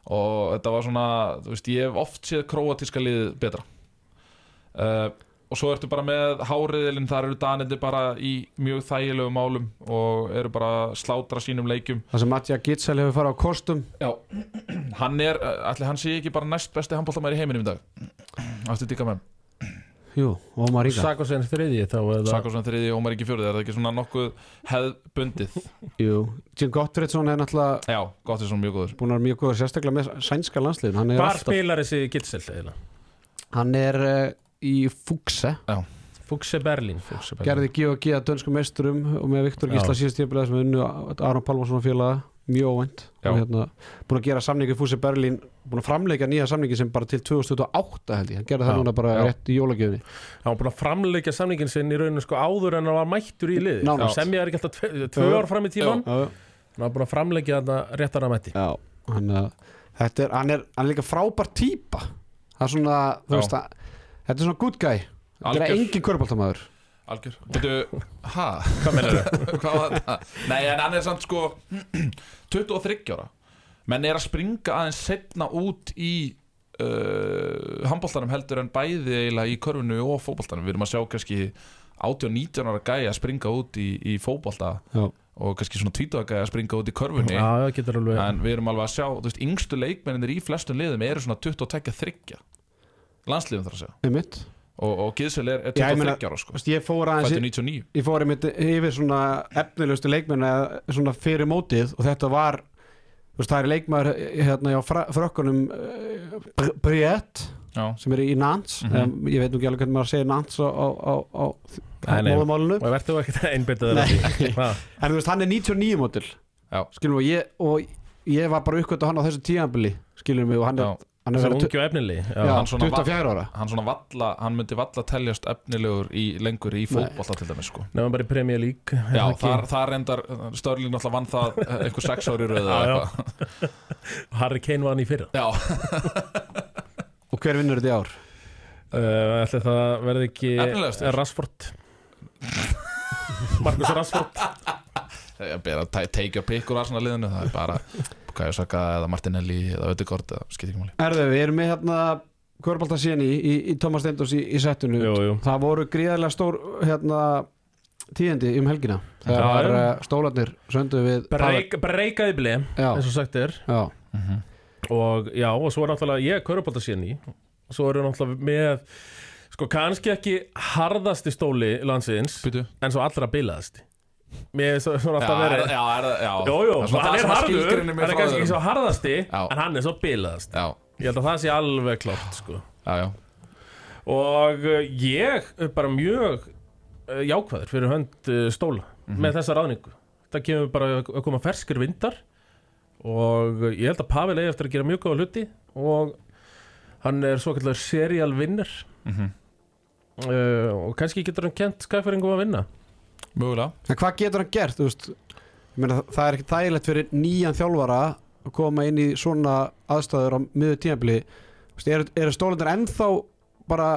og þetta var svona þú veist, ég hef oft séð króatíska liðið betra. Uh, og svo ertu bara með háriðilinn þar eru danindi bara í mjög þægilegu málum og eru bara slátra sínum leikjum. Það sem Matja Gitsel hefur farið á kostum. Já, hann er, allir hann sé ekki bara næst besti handbóltamæður í heiminum í dag? Aftur díka með Jú, og Maríka Sakosen þriði þá eða? Sakosson þriði Ómar ekki fjörði, er það ekki svona nokkuð hefðbundið? Jú, Jim Gottfridsson er náttúrulega Já, gott er mjög góður. búin að vera mjög góður sérstaklega með sænska landsliðin hann er, Hvar spilar þessi Gitsel eða? hann er uh, í Fugse Fuxe Berlin Fuxe Berlin gerði G&G að dönsku meisturum og með Viktor Gísla tíðabilið sem unnu Aron Pálmarsson félaga mjög og hérna búin að gera samningi Fúsi Berlín búin að framleika nýja samningi sem bara til 2028 held ég, hann gerði það Já. núna bara Já. rétt í jólagjöfni Hann búin að framleika samningin sinn í rauninu sko áður en hann var mættur í Nánast. sem ég er ekki alltaf tve, tvö ár fram í tíman hann var búin að framleika þetta réttar að mætti hann, uh, þetta er, hann, er, hann er líka frábær típa. Það er svona, þú veist að þetta er svona good guy. Þetta er Algjör. engin körbáltamæður Algjör Veitu, hæ? Hvað meinar þau? Hvað var þetta? Nei, en hann er samt sko 23 ára menn er að springa aðeins setna út í uh, handbóltanum heldur en bæði eiginlega í körfinu og fótboltanum við erum að sjá kannski 18-19 ára gæja að springa út í, í fótbolta Já. og kannski svona 20 ára gæja að springa út í körfunni Já, það getur alveg en við erum alveg að sjá, þú veist, yngstu leikmennir í flestum liðum eru svona 22-30 landsliðum þarf að segja og, og Gísel er, er Já, ég 23 meina, ára sko, ég fór aðeins fættur í- 99 ég fór einmitt yfir svona efnilegustu leikmenn eða svona fyrir mótið og þetta var veist, það er leikmaður hérna hjá fra- frökkunum uh, Briett Já, sem er í Nantes. Mhm. um, ég veit nú ekki alveg hvernig maður segir Nantes á, á, á, á, á móðumálinu og verður þú ekkert einbyttað Nei. þér en þú veist, hann er 99 mótil. Við, ég, og ég var bara uppkvæmt á hann á þessu tíðanbili skilum við, og hann er. Hann er verið ungi og efnilegi. Hann svona 24 ára. hann svona valla, hann myndi valla teljast efnilegur í lengur í fótbolta til dæmis sko. nefnum bara í Premier League er Já, þar, þar reyndar Störling náttúrulega vann það eh, einhver sex ári röðu Harry Kane var hann í fyrra. Já, Og hver vinnur þetta í ár? uh, Ætli það verði ekki Efnilegastur? Rashford. Marcus Rashford. Ég ber að ta- take your pick úr Arsenal liðinu það er bara Bukayo Saka eða Martinelli eða Ödegård eða skipt ekki máli. Erðu, við erum með hérna Körbálta síðan í, í, í Thomas Stendos í, í jú. Það voru gríðarlega stór hérna, tíðindi um helgina. Þegar já. uh, stólarnir söndu við Breik, Breikaði blei, Já. eins og sagt er. Já, Og já, og svo er náttúrulega Ég er körubólta síðan í Og svo eru náttúrulega með Sko kannski ekki harðasti stóli landsins Býtu En svo allra bilaðasti Mér er svo, svo Já, alltaf er, verið já, er, já Það er svona hann er harður Hann er kannski ekki svo harðasti Já. En hann er svo bilaðast Já, Ég held að það sé alveg klárt sko. já, já Og uh, ég er bara mjög uh, jákvæður fyrir hönd uh, stóla Mhm. með þessa ráðningu. Það kemur bara að koma ferskir vindar og ég held að Pavel eigi eftir að gera mjög góða hluti og hann er svo kallar serial vinner Mhm. og kannski getur hann kent skæfæringum að vinna. Mögulega en hvað getur hann gert? þú Veist? Ég meina, það er ekki þægilegt fyrir nýjan þjálfara að koma inn í svona aðstæður á miður tímabili eru, eru stólarnir ennþá bara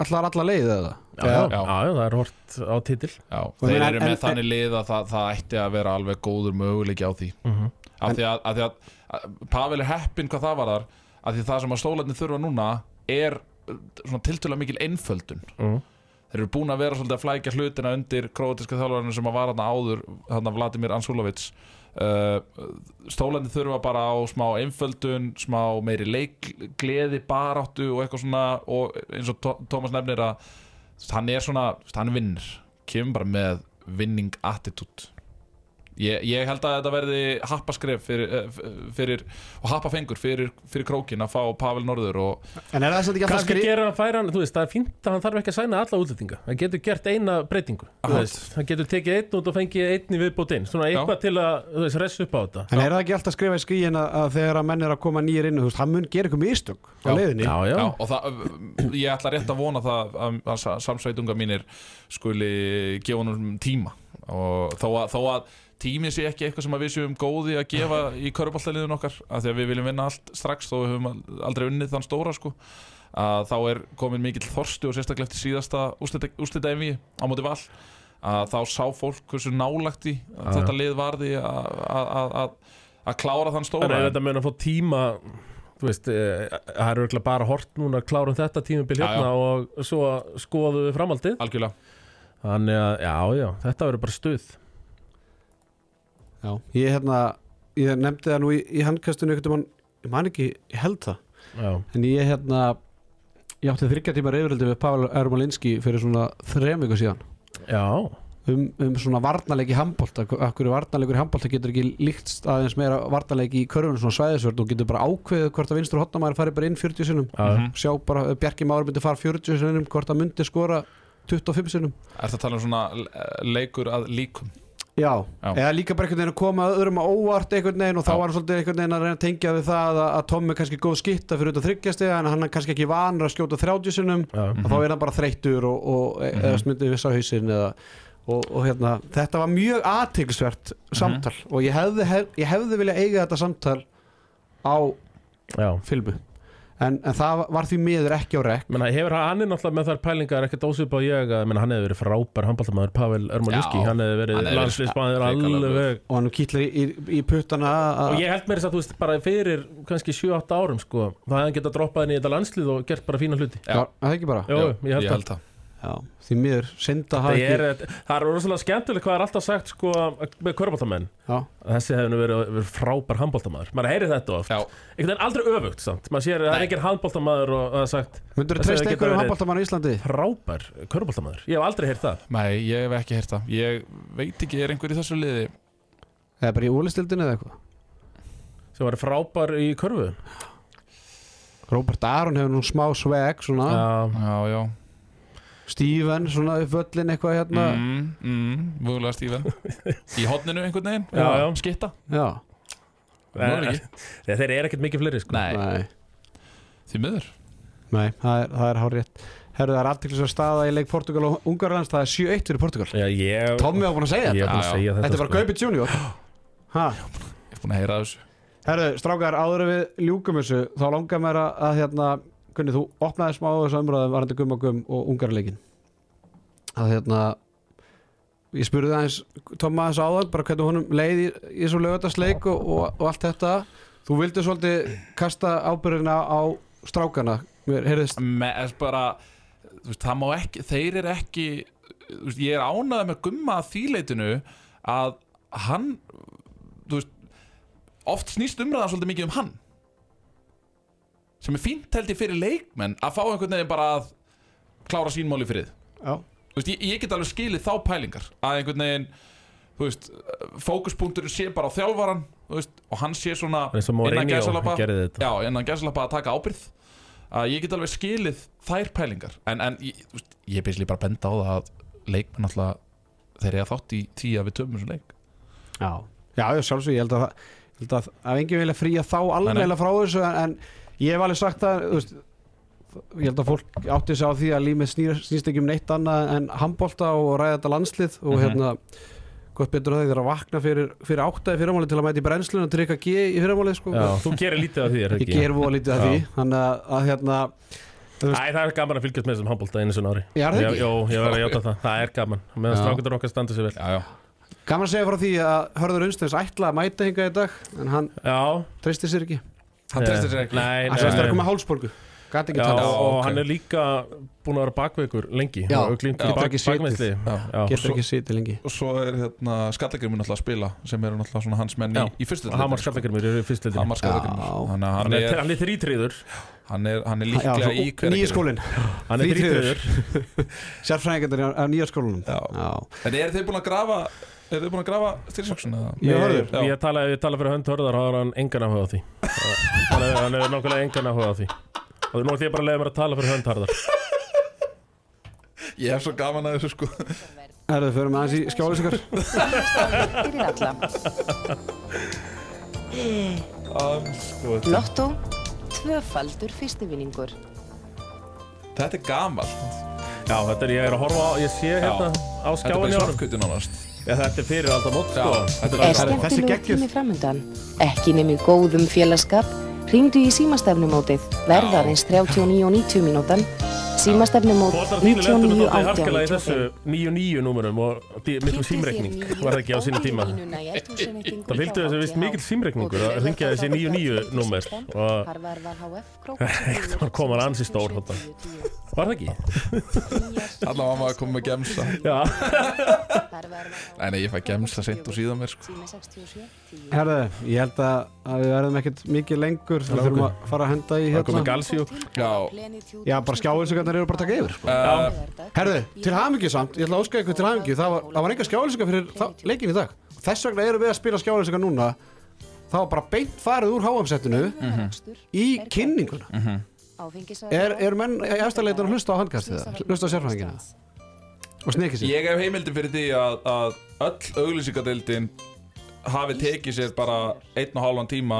allar alla leið eða? Já, já, já. já, það er hort á Og þeir en- eru en- með en- þannig lið að það, það ætti að vera alveg góður möguleiki á því Mm -hmm. af því að, að, því að, að Pavel er heppinn hvað það var þar af því það sem að stólarnir þurfa núna er uh, svona tiltölulega mikil einföldun Mm. Þeir eru búin að vera svolítið að flækja hlutina undir króatiska þjálfarinu sem að var þarna áður þarna Vladimir Ansulovic. Uh, stólarnir þurfa bara á smá einföldun, smá meiri leikgleði, baráttu og eitthvað svona og eins og Tó- Tómas nefnir að hann er svona, hann vinnur. Kemur bara með winning attitude ég, ég held að þetta verði happaskref fyrir, eh, fyrir og happafengur fyrir, fyrir krókin að fá Pavel Norður og En er það sem ekki alltaf Kannski skri... gera hann færa hann, þú veist, það er fínt að hann þarf ekki að sæna alla útlendinga. Hann getur gert eina breytingu þú veist, Hann getur tekið einn út og fengið einn í viðbót inn. Svona eitthvað til að, þú veist, ressa upp á þetta. En er það ekki alltaf skrifa í skríin að, að þegar að menn er að koma nýjir inn, þú veist, hann mun gera ykkur mistök á Já. leiðinni? Já, já, Já, og það, ég ætla rétt að vona það að, að sa- samsveitunga mínir skuli gefa honum tíma og þó að, þó að tími sé ekki eitthvað sem við séum góði að gefa í körubaltaliðun okkar af því að við viljum vinna allt strax þó við höfum aldrei unnið þann stóra sko. Að þá er komin mikill þorstu og sérstaklega eftir síðasta úrslita envi á móti val að þá sá fólk hversu nálagt í þetta lið varði að, klára þann en stóra ef þetta mun að fá tíma Þú veist, eh, það er örgulega bara hort núna að klára um þetta tímabil Já, hérna og svo skoðu við framaldið algjörlega. Þannig að, já, já, þetta verður bara stuð Já. Ég, hérna, ég nefndi það nú í, í handkastinu ykkur mann, ég man ekki, held það. Já, en ég hérna ég átti þryggja tíma reyfrildi við Pavel Ermolinski fyrir svona þrem viku síðan. Já, um, um svona varnarleiki handbólta akkur varnarleikur í handbólta getur ekki líkt aðeins meira varnarleiki í körfunum svona svæðisvörn og getur bara ákveðið hvort að vinstur hotnamæður fari bara inn 40 sinum já, Mhm. sjá bara Bjarki Máur myndi fara 40 sinum hvort að myndi skora 25 sinum Er það að tala um svona leikur að líkum Já, Já. eða líka bara einhvern veginn að koma öðrum á óvart einhvern veginn og þá Já. var hann svolítið einhvern veginn að reyna að tengja við það að, að Tom er kannski góð skitta fyrir út að þryggjast en hann er kannski ekki vanur að skjóta 30 sinum já. og þá er hann bara þreyttur og, og e- eða smyndið viss á hausinn eða, og, og hérna, þetta var mjög aðtilsvert samtal. Og ég hefði, hef, ég hefði vilja eiga þetta samtal á filmu en, en það var því miður ekki á rekk. Menna, hefur hann er náttúrulega með þær pælingar ekkert ósvip á ég að menna, hann hefði verið frábær handbóltamæður Pavel Ermolinski, Já, hann hefði verið hefði hrikalegur. alveg. og hann kýtlar í, í, í puttana að- og ég held mér þess að þú veist bara fyrir kannski 7-8 árum sko það hefði hann getað droppað inn í þetta landslið og gert bara fína hluti. Já, það ekki bara? Jó, ég held ég held það Já, því miður, synda það er, ekki það er rosalega skemmtilegt hvað er alltaf sagt sko með körbóltamenn Já, þessi nú verið, verið frábær handbóltamæður maður heyri þetta oft, einhvern veginn aldrei öfugt samt. maður sér að það er engin handbóltamæður og það er sagt myndur þú einhverjum verið- handbóltamann í Íslandi? frábær körbóltamæður, ég hef aldrei heyrt það. Nei, ég hef ekki heyrt það. Ég veit ekki, er einhver í þessu liði? Eða bara í úlistildinu eða eitthvað? Sem var sveg svona upp völlin eitthvað hérna. Mm, mm, Vögulega Stíven. Í hotninu einhvern veginn Já, já. Skitta. Já, Nú er ekki. Þeir þeir eru ekkert mikið fleiri sko. Nei, nei. Því miður. Nei, það er, það er hár rétt. Herru, það er aðtiklisverð staða í leik Portugal og Ungarlands Það er 7-1 fyrir Portugal Já, ég Tommi var búin að segja Ég þetta. er búin að Já, já. segja þetta Þetta er bara sko. Gaupi Junior. Ha. Ég er búin að heyra þessu. Herru, strákar, áður en við ljúkum þessu Þá langar mér að, að hérna Gunni, þú opnaði smá þessu umræðum Varandi gumma gum og Ungarleikin Að hérna Ég spurði aðeins aðeins áður Bara hvernig honum leið í, þessu lögatarsleik og, og, og allt þetta. Þú vildi svolítið kasta ábyrðina á strákana. Mér heyrðist Me, er bara, veist, það má ekki Þeir eru ekki veist, Ég er ánægð með gumma þýleitinu Að hann veist Oft snýst umræðan svolítið mikið um hann Sem er fínt held ég fyrir leikmenn Að fá einhvern veginn bara að Klára sínmáli fyrir Já, Þú veist, ég, ég get alveg skilið þá pælingar að einhvern veginn þú veist, fókuspunkturinn sé bara á þjálfaran þú veist, og hann sé svona innan gæsalappa. að taka ábyrð að ég get alveg skilið þær pælingar. En, en ég, þú veist, ég er beisli bara að benda á það að leikmenn alltaf þeir eru að þátt í tíu að við töfum þessu leik. Já, já, já sjálfsög Ég held að, held að, að enginn vilja fría þá alveg frá þessu en, en ég hef alveg sagt að veist, ég held að fólk átti sig á því að límið snýst ekki um neitt annað en handbolta og ræða þetta landslið og Mhm. hérna gott betur að þeir að vakna fyrir, fyrir áttaði fyrirmáli til að mæta í brennslun og trykka G í fyrirmáli sko. Já, þú gerir lítið af því, er það ég ekki? ger voða lítið af því þannig að, að hérna Æ, það er gaman að fylgjast með þessum handbólta einu sinna ári Já, er það ekki? Jó, ég verði að játa það, það er gaman meðan Já. strákundur okkar standa sér vel já, já. gaman að segja frá því að Hörður Unstens ætla að mæta hinga í dag en hann Já, treysti sér ekki hann treystir sér ekki Nei, hann nei, sagðist að koma tala og hann er líka búin að vera bakveikur lengi. Getur ekki. Já, getur ekki sitið lengi. og svo er hérna skallagrimur náttúrulega að spila sem eru náttúrulega svona hans menn í, Já. í fyrstu og Hamar Skallagrimur eru í að Hann hann er, er, er þrítriður. Hann er, hann er líklega í hver nýja skólinn. Hann er Þrítriður. sérfræðingarnir á nýja skólanum. Já. Já. En eru þið búin að grafa eru þið búin að grafa styrksöksun eða? Ég. Ég tala, ég tala fyrir hönd hörðar, þá har hann engan áhuga á því. Hann er- nákvæmlega engan áhuga á því. Og nú ætlum ég bara að leiða mér að tala fyrir hönd hörðar. Ég hef svo gaman að þessu sko. Aðeins í skjálisingar fyrir alla. um, sko, Lotto, tvöfaldur fyrstivinningur. Þetta er gamal Já, þetta er, ég er að horfa á, ég sé hérna á Þetta er skjáinni bara á hann svartkvötu nánast Já, þetta er fyrir alltaf mót, sko þetta er Er skemmtilegu tími framundan? Ekki nemi góðum félagskap? Ringdu í símastefnumótið. Verða aðeins 39 og 90 mínútan. Þínir lendur 99 náttúrulega harkalega í 18 þessu 9-9 númurum og miklu símreikning var það ekki á sínu tíma? Það fylgdi þessu vist mikil símreikningur að ringja þessi 9-9 númer og það kom hann ansi stór þarna. Var það ekki? Allavega var maður að koma með gemsa. Já, Nei, nei, ég fæ gemsa seint og síðan mér sko. Herðu, ég held að, að við verðum ekkert mikið lengur. Við þurfum að fara að henda í það komið hérna. gals í okkur Já. Já, bara skjálisingarnir eru bara að taka yfir sko. uh, Herðu, til hamingju samt, ég ætla að óska ykkur til hamingju. Það var, það var enga skjálisingar fyrir þá- leikinn í dag. Þess vegna erum við að spila skjálisingar núna. Það var bara beint farið úr háamsettinu í kynninguna. Er, er menn í eftirleitin að hlusta á handkastið það? Hlusta á sérfræðingina? Og snikið sér? Ég hef heimildi fyrir því að, að öll auglýsingadeildin hafi tekið sér bara einn og hálfan tíma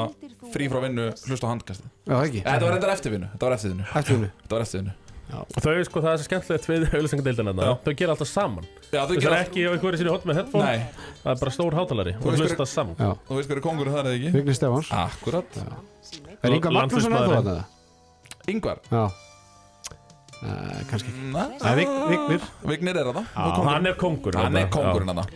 frí frá vinnu hlusta á handkastið. Já, ekki? Þetta var reyndar eftirvinnu. Þetta var eftirvinnu. Eftirvinnu? Þetta var eftirvinnu Og þau, sko, það er svo skemmtilegt við auðlýsingadeildina Já. Þau gera alltaf saman. Já, Þau er ekki á einhverju sinni hot með headphone. Nei, Það er bara stór hátalari. Og veist hlusta saman. Já, þú veist hverju kongurinn það er ekki? Vigni Stefáns. Akkurat. Er Inga Magnússon ennþá Landsliðsmaðurinn. þetta? Yngvar Já. Uh, Kannski ekki. Nei, Vig, Vignir. Vignir er það Já, hann er kongur Hann er þarna. kongurinn hann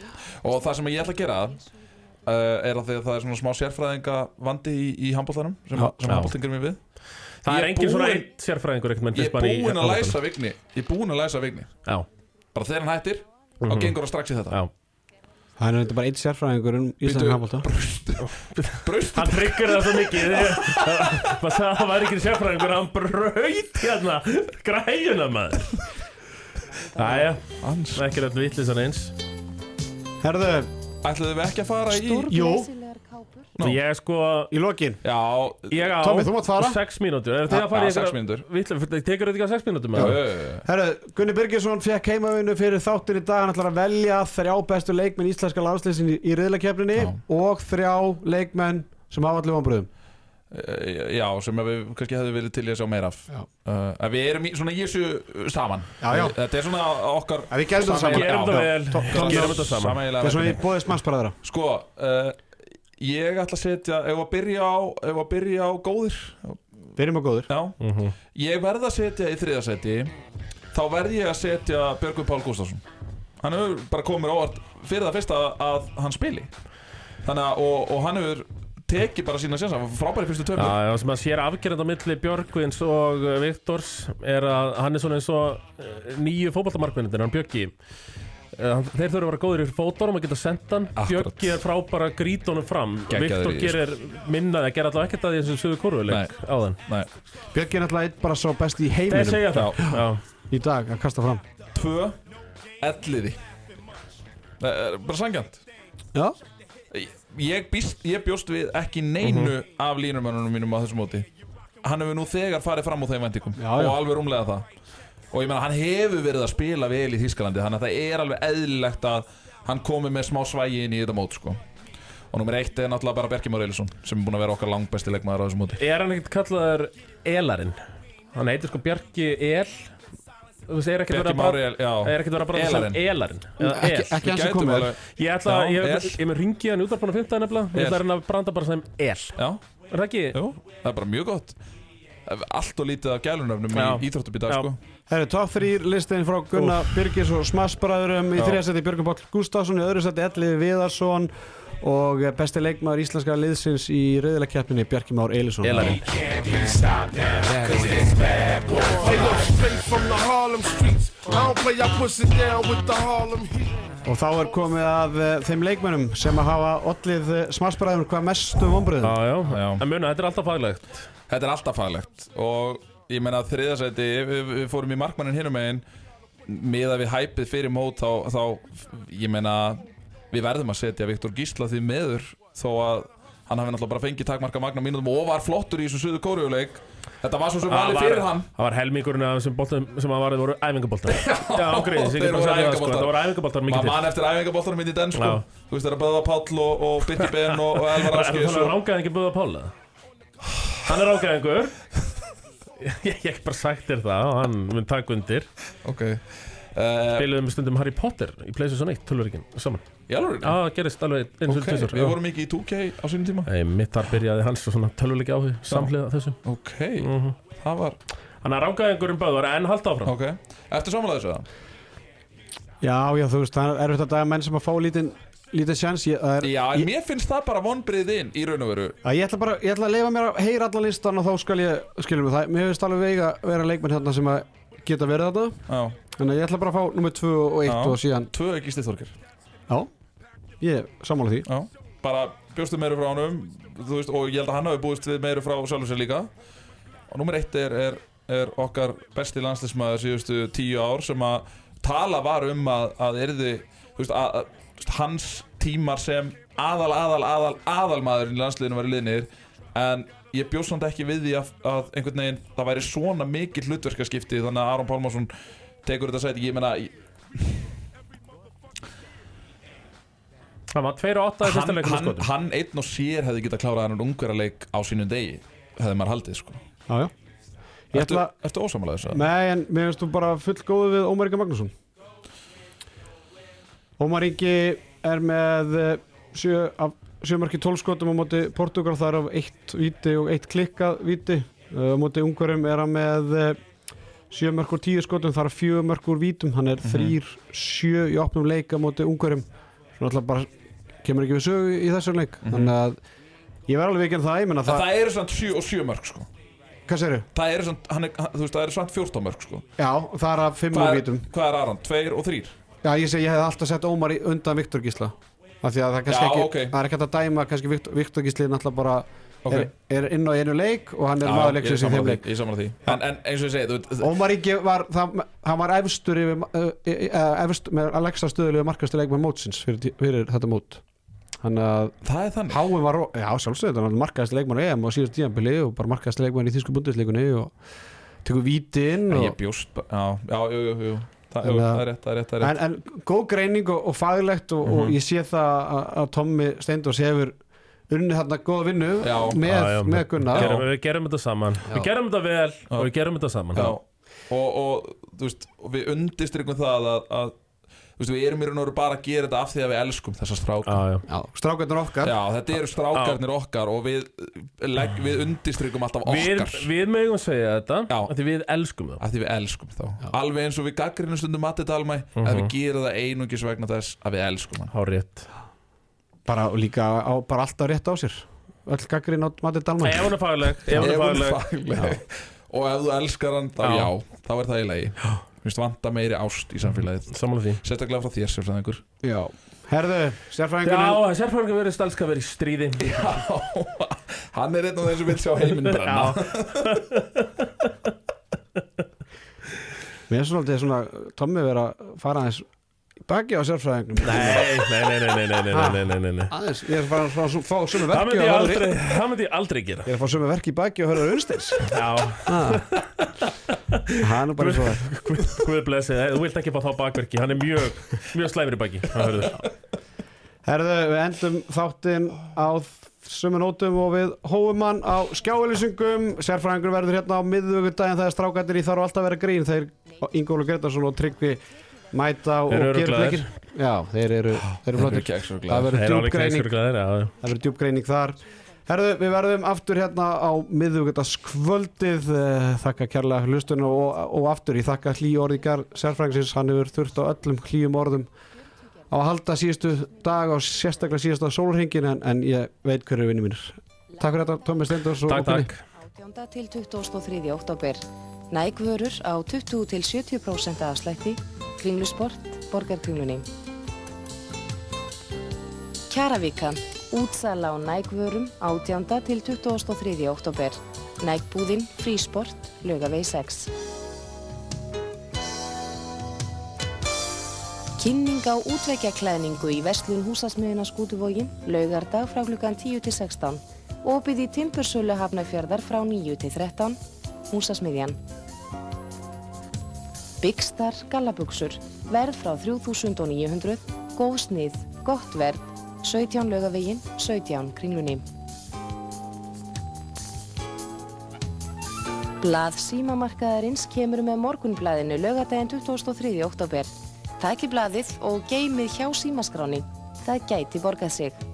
Og það sem ég ætla að gera uh, er að því að það er svona smá sérfræðinga vandi í, í handbóltanum sem, Já. sem Já. handbóltingur mér við Það er er engin svona einn sérfræðingur Ég er bara í búinn að læsa Vigni. Ég er búinn að læsa Vigni. Já, Bara þegar hann hættir Þá Mhm. gengur hann strax í þetta. Já. Það er þetta bara eitt sérfræðingur um Bíddu. Ísland handbólta Braust Hann tryggur það svo mikið. Maður sagði að það væri ekki sérfræðingur Hann braut hérna Græjuna maður. Æja, Hans ekki rétt vitlisann eins. Herðu, Ætluðu við ekki að fara í Jú. Nú. Ég er sko í lokin Já Ég á Tommi, þú mátt fara. Sex mínútur Er þið að fara Já, í sex mínútur. Vitlega, tekur þetta ekki á sex mínútur Já, með já, já, já. Herðu, Gunni Birgisson fekk heimavinnu fyrir þáttin í dag Hann ætlar að velja þrjá bestu leikmenn íslenska landslýsin í, í riðlakefninni Já. Og þrjá leikmenn sem hafa allir vonbröðum Eh, Já, sem að við kannski hefðu verið til í að sjá meira af Já. uh, að Við erum í, svona í þessu saman Já, já. Þetta er svona okkar Ef við gerðum það saman Gerum þetta vel, gerum þetta saman Sameiginlega Það er svona í verkefni. bóðis mannsbræðra Sko, uh, ég ætla að setja Ef að byrja á, ef að byrja á góðir. Byrjum að góður Já, Mhm. ég verð að setja í þriðasæti Þá verð ég að setja Björgvin Pál Gustafsson Hann hefur bara komið mér óvart Fyrir það fyrsta að hann spili. Þannig að, og, og hann hefur tekið bara sína sjansa Frábæri fyrstu töfum Já, já, sem að sér afgerðand á milli Björgvins og uh, Viktors er að hann er svona eins og uh, nýju fótballtamarkvinnir, hann hann- Þeir þurfa að vera góðir í fótórum að geta sendt hann. Björki er frábæra grítónum fram. Viktor gerir minna, það ger allavega ekkert að því þessum sögu korfuleik á þann Björki er náttúrulega einn bara svo best í Þeir heiminum. segja það. Já, í dag að kasta fram. Tvö Elliði. Það er bara sangjant Já, ég, býst, ég bjóst við ekki neinu af línumönnunum mínum á þessu móti. Hann hefur nú þegar farið fram á þeim vendingum. Og alveg rúmlega það Og ég meina, hann hefur verið að spila vel í Þískalandi Þannig að það er alveg eðlilegt að Hann komi með smá svægi inn í þetta mót sko. Og nummer eitt er náttúrulega bara Berki Már Eilisson Sem er búin að vera okkar langbesti leikmaður á þessu móti. Er hann ekkert kallaður Elarinn? Hann heitir sko Bjarki El. Þú veist, er ekkert verið að bara El, já. Er ekkert verið að bara Elarinn. Ekki, hans sem komið Ég ætla, Já, ég, mun ringi hann út af búin að 15 nefnilega. Ég ætla að reyna að branda bara sem El. Já, Er það ekki? jú, það er bara mjög gott. Allt og lítið af gælunöfnum í íþróttum í dag Já. sko. Það eru top 3 listin frá Gunnar Birgis og Smassbræðurum í seti Björgun Páll Gustafsson í öðru seti Elliði Viðarsson og besti leikmaður íslenska liðsins í reyðilegkeppninni Bjarki Már Eilisson heat. Og þá er komið að uh, þeim leikmönnum sem að hafa ollið uh, Smassbræðurum hvað mestu vonbröðum Já, já, Já. En muna, þetta er alltaf faglegt. Þetta er alltaf faglegt og ég meina að þriðasæti, við, við fórum í markmannin hinum megin miða við hæpið fyrir mót þá, þá ég meina við verðum að setja Viktor Gísla því meður þó að hann hafi náttúrulega bara fengið takmarka magna mínútum og var flottur í þessum suðu kóriuleik þetta var svo sem valið fyrir hann. Það var þessum boltum sem að varðið voru æfingaboltar. Já, ég þeir voru sko. æfingaboltar. Það voru æfingaboltar mikið til. mann eftir æfingaboltanum minn í den sko. Þú veist er að Böða Páll og, og Birki Ben og, og Elvar Áskis það og... rángaði ekki Böða Pála? Hann er rángaðingur Ég hef bara sagt þér það og hann mun taka undir. Okay. uh, Spiluðum stundum Harry Potter í PlayStation 1 tölvöringin saman? Já, það gerist alveg eins og ok, tvisvar. við vorum ekki í 2K á sínum tíma. Nei, mitt þar byrjaði hans og svona tölvuleiki áhug samhliða þessu. Ok, Mhm. það var Þannig að rángaðingurinn Böðvar en halda áfram. Ok, eftir samanlega þessu það Já, já, þú veist, það er erfitt að daga menn sem að fá lítinn lítið sjans ég, er, Já, ég, mér finnst það bara vonbriðin í raun og veru. Að ég ætla bara, ég ætla að leifa mér að heyra allan listan og þá skal ég, skiljum við það. Mér finnst alveg vega vera leikmenn hérna sem að geta verið þetta, Já, þannig að ég ætla bara að fá nummer 2 og 1 Já. og síðan, tvö ekki stið já. Ég sammála því. Já, bara bjóstu meiru frá honum þú veist, og ég held að hann hafi búist við meiru frá sjálfur sér líka. Og nummer eitt er, er, er okkar besti landslismæður síðustu tíu ár sem að tala var um að, að erði þú veist, að, að, hans tímar sem aðal, aðal, aðal, aðalmaður í landsliðinu væri liðnir en ég bjóst samt ekki við því að, að einhvern veginn það væri svona mikið hlutverkaskipti þannig að Aron Pálmarsson tekur þetta sæti, ég meina ég- Það var 2 og 8 í fyrsta hann, leikum hann, einn og sér hefði getað klárað hann ungverðarleik á sínum degi hefði maður haldið sko já, já. ég Ertu, ætla, ertu ósamalega þessu? nei en mér finnst þú bara full góðu við Ómar Ingi Magnússon Ómar Ingi er með eh, sjö af sjömarki tólskotum á móti Portugal þar af eitt víti og eitt klikkað víti. Á móti Ungverum er hann með eh, sjö mörg úr tíu skotum þar af fjögur mörg úr vítum. Hann er þrýr sjö í opnum leik á móti Ungverum svona alltaf bara kemur ekki við sögu í þessum leik. Þannig að ég verð alveg ekki en það ég menna Það, það, það eru svona 7 og 7 mörg sko. Hvað er, þú veist, það eru svona 14 mörg sko. Já, það er að fimm úr Hvað er, vítum. hvað er Aron? 2 og 3? Já, ég segi, ég hefði alltaf sett Ómar undan Viktor Gísla. Af því að það er kannski Já, ekki, ok. það er ekki hægt að dæma kannski Viktor, Viktor Gísli er náttúrulega bara Ok. er, er inn á einu leik og hann er maður leiksins í þeim leik. Ég samanlega því. En, en eins og ég segi, þú veit Ómar Ingi var, það, hann var efstur yfir, uh, uh, efst, með Alexa stöðulegu markastu leikmann mótsins fyrir, tí- fyrir þetta mót. Þannig að Það er þannig. Háin var, já sjálfsögðu, hann var markaðasti leikmann á EM og síðast tíðanbili og bara markaðasti leikmann í þýsku bundisleikunni og tekur víti inn og, Ég bjóst bara, já, já, jú, jú, jú Það, jú, það er rétt, það er rétt, það er rétt. en, en góð greining og, og faglegt og, Mhm. og ég sé það að, að Tommi Steindors hefur unni þarna góða vinnu Já. með, Já, já, með Gunnar. gerum, Við gerum þetta saman. Við gerum þetta vel og við gerum þetta saman. Já, og, og, þú veist, og við undirstrykkum það að, að þú veist, við erum í raun og veru bara að gera þetta af því að við elskum þessa stráka. Já, já. Já, strákarnir okkar. Já, þetta eru strákarnir okkar og við, legg, við undirstrykkum alltaf Við, okkar. við mögum segja þetta Já. af Því við elskum því við elskum þá. Alveg eins og við gaggrinu stundum Matti Dalmæ Mhm. að við gerum það einungis vegna þess að við elskum hann. Bara og líka á, bara alltaf rétt á sér. Öll gaggrinn á Matti Dalman Ef hún er fagleg og ef þú elskar hann þá Já. já, þá er það í lagi. Mér finnst vanta meiri ást í samfélagið. Samanlega því. Sérstaklega frá þér sem fræðingur Já, herðu, Já, sérfræðingurinn sérfræðingar verið stalska verið í stríði. Hann er einn þeim sem vil sjá heiminn brenna. Mér er svolítið svona Tommi verið að fara aðeins baki á sérfræðingum Nei, nei, nei, nei, nei Aðeins, ég er að fara að fá sumu verki Það myndi ég aldrei gera. Ég er að fá sumu verki í baki og höra auðstins Já. Hann er bara svo Guð blessi, þú vilt ekki fá þá bakverki. Hann er mjög, mjög slæmur í baki. Herðu, við endum þáttinn á sumu nótum og við hóum hann á skjávelýsingum Sérfræðingur verður hérna á miðugudagin það er strákættir í þar og alltaf vera grín. Þeir Ingólu Gretarsson og Tryggvi mæta og, gera glaðir. leikir Já, þeir eru, þeir eru flottir. Það verður djúpgreining þar. Herðu, við verðum aftur hérna á miðvöggadagskvöldið Þakka kærlega hlustun og, og aftur. Í þakka hlý orðingar Sérfræðingsins, hann hefur þurft á öllum hlýjum orðum á að halda síðustu dag og sérstaklega síðustu sólringin en, en ég veit hverju vinni mínir. Takk fyrir þetta, Tómi Steindors og Takk, takk. 18. til 23. oktober nægvörur á 20-70% afslætti, kringlusport, borgarkringlunni. Kjaravíkan, útsala á nægvörum 18-23. oktober, nægbúðinn, frísport, lögavegi 6. Kynning á útveggjaklæningu í Vestlun húsasmiðina Skútuvógin, laugardag frá klukkan 10-16 og byggði Timbursölu hafnafjörðar frá 9-13, húsasmiðjan. Big Star gallabuxur, verð frá 3900, góð snið, gott verð, 17 laugavegin, 17 kringlunni. Blað símamarkaðarins kemur með morgunblaðinu laugadaginn 23. oktober. Takk í blaðið og geymið hjá símaskráni. Það gæti borgað sig.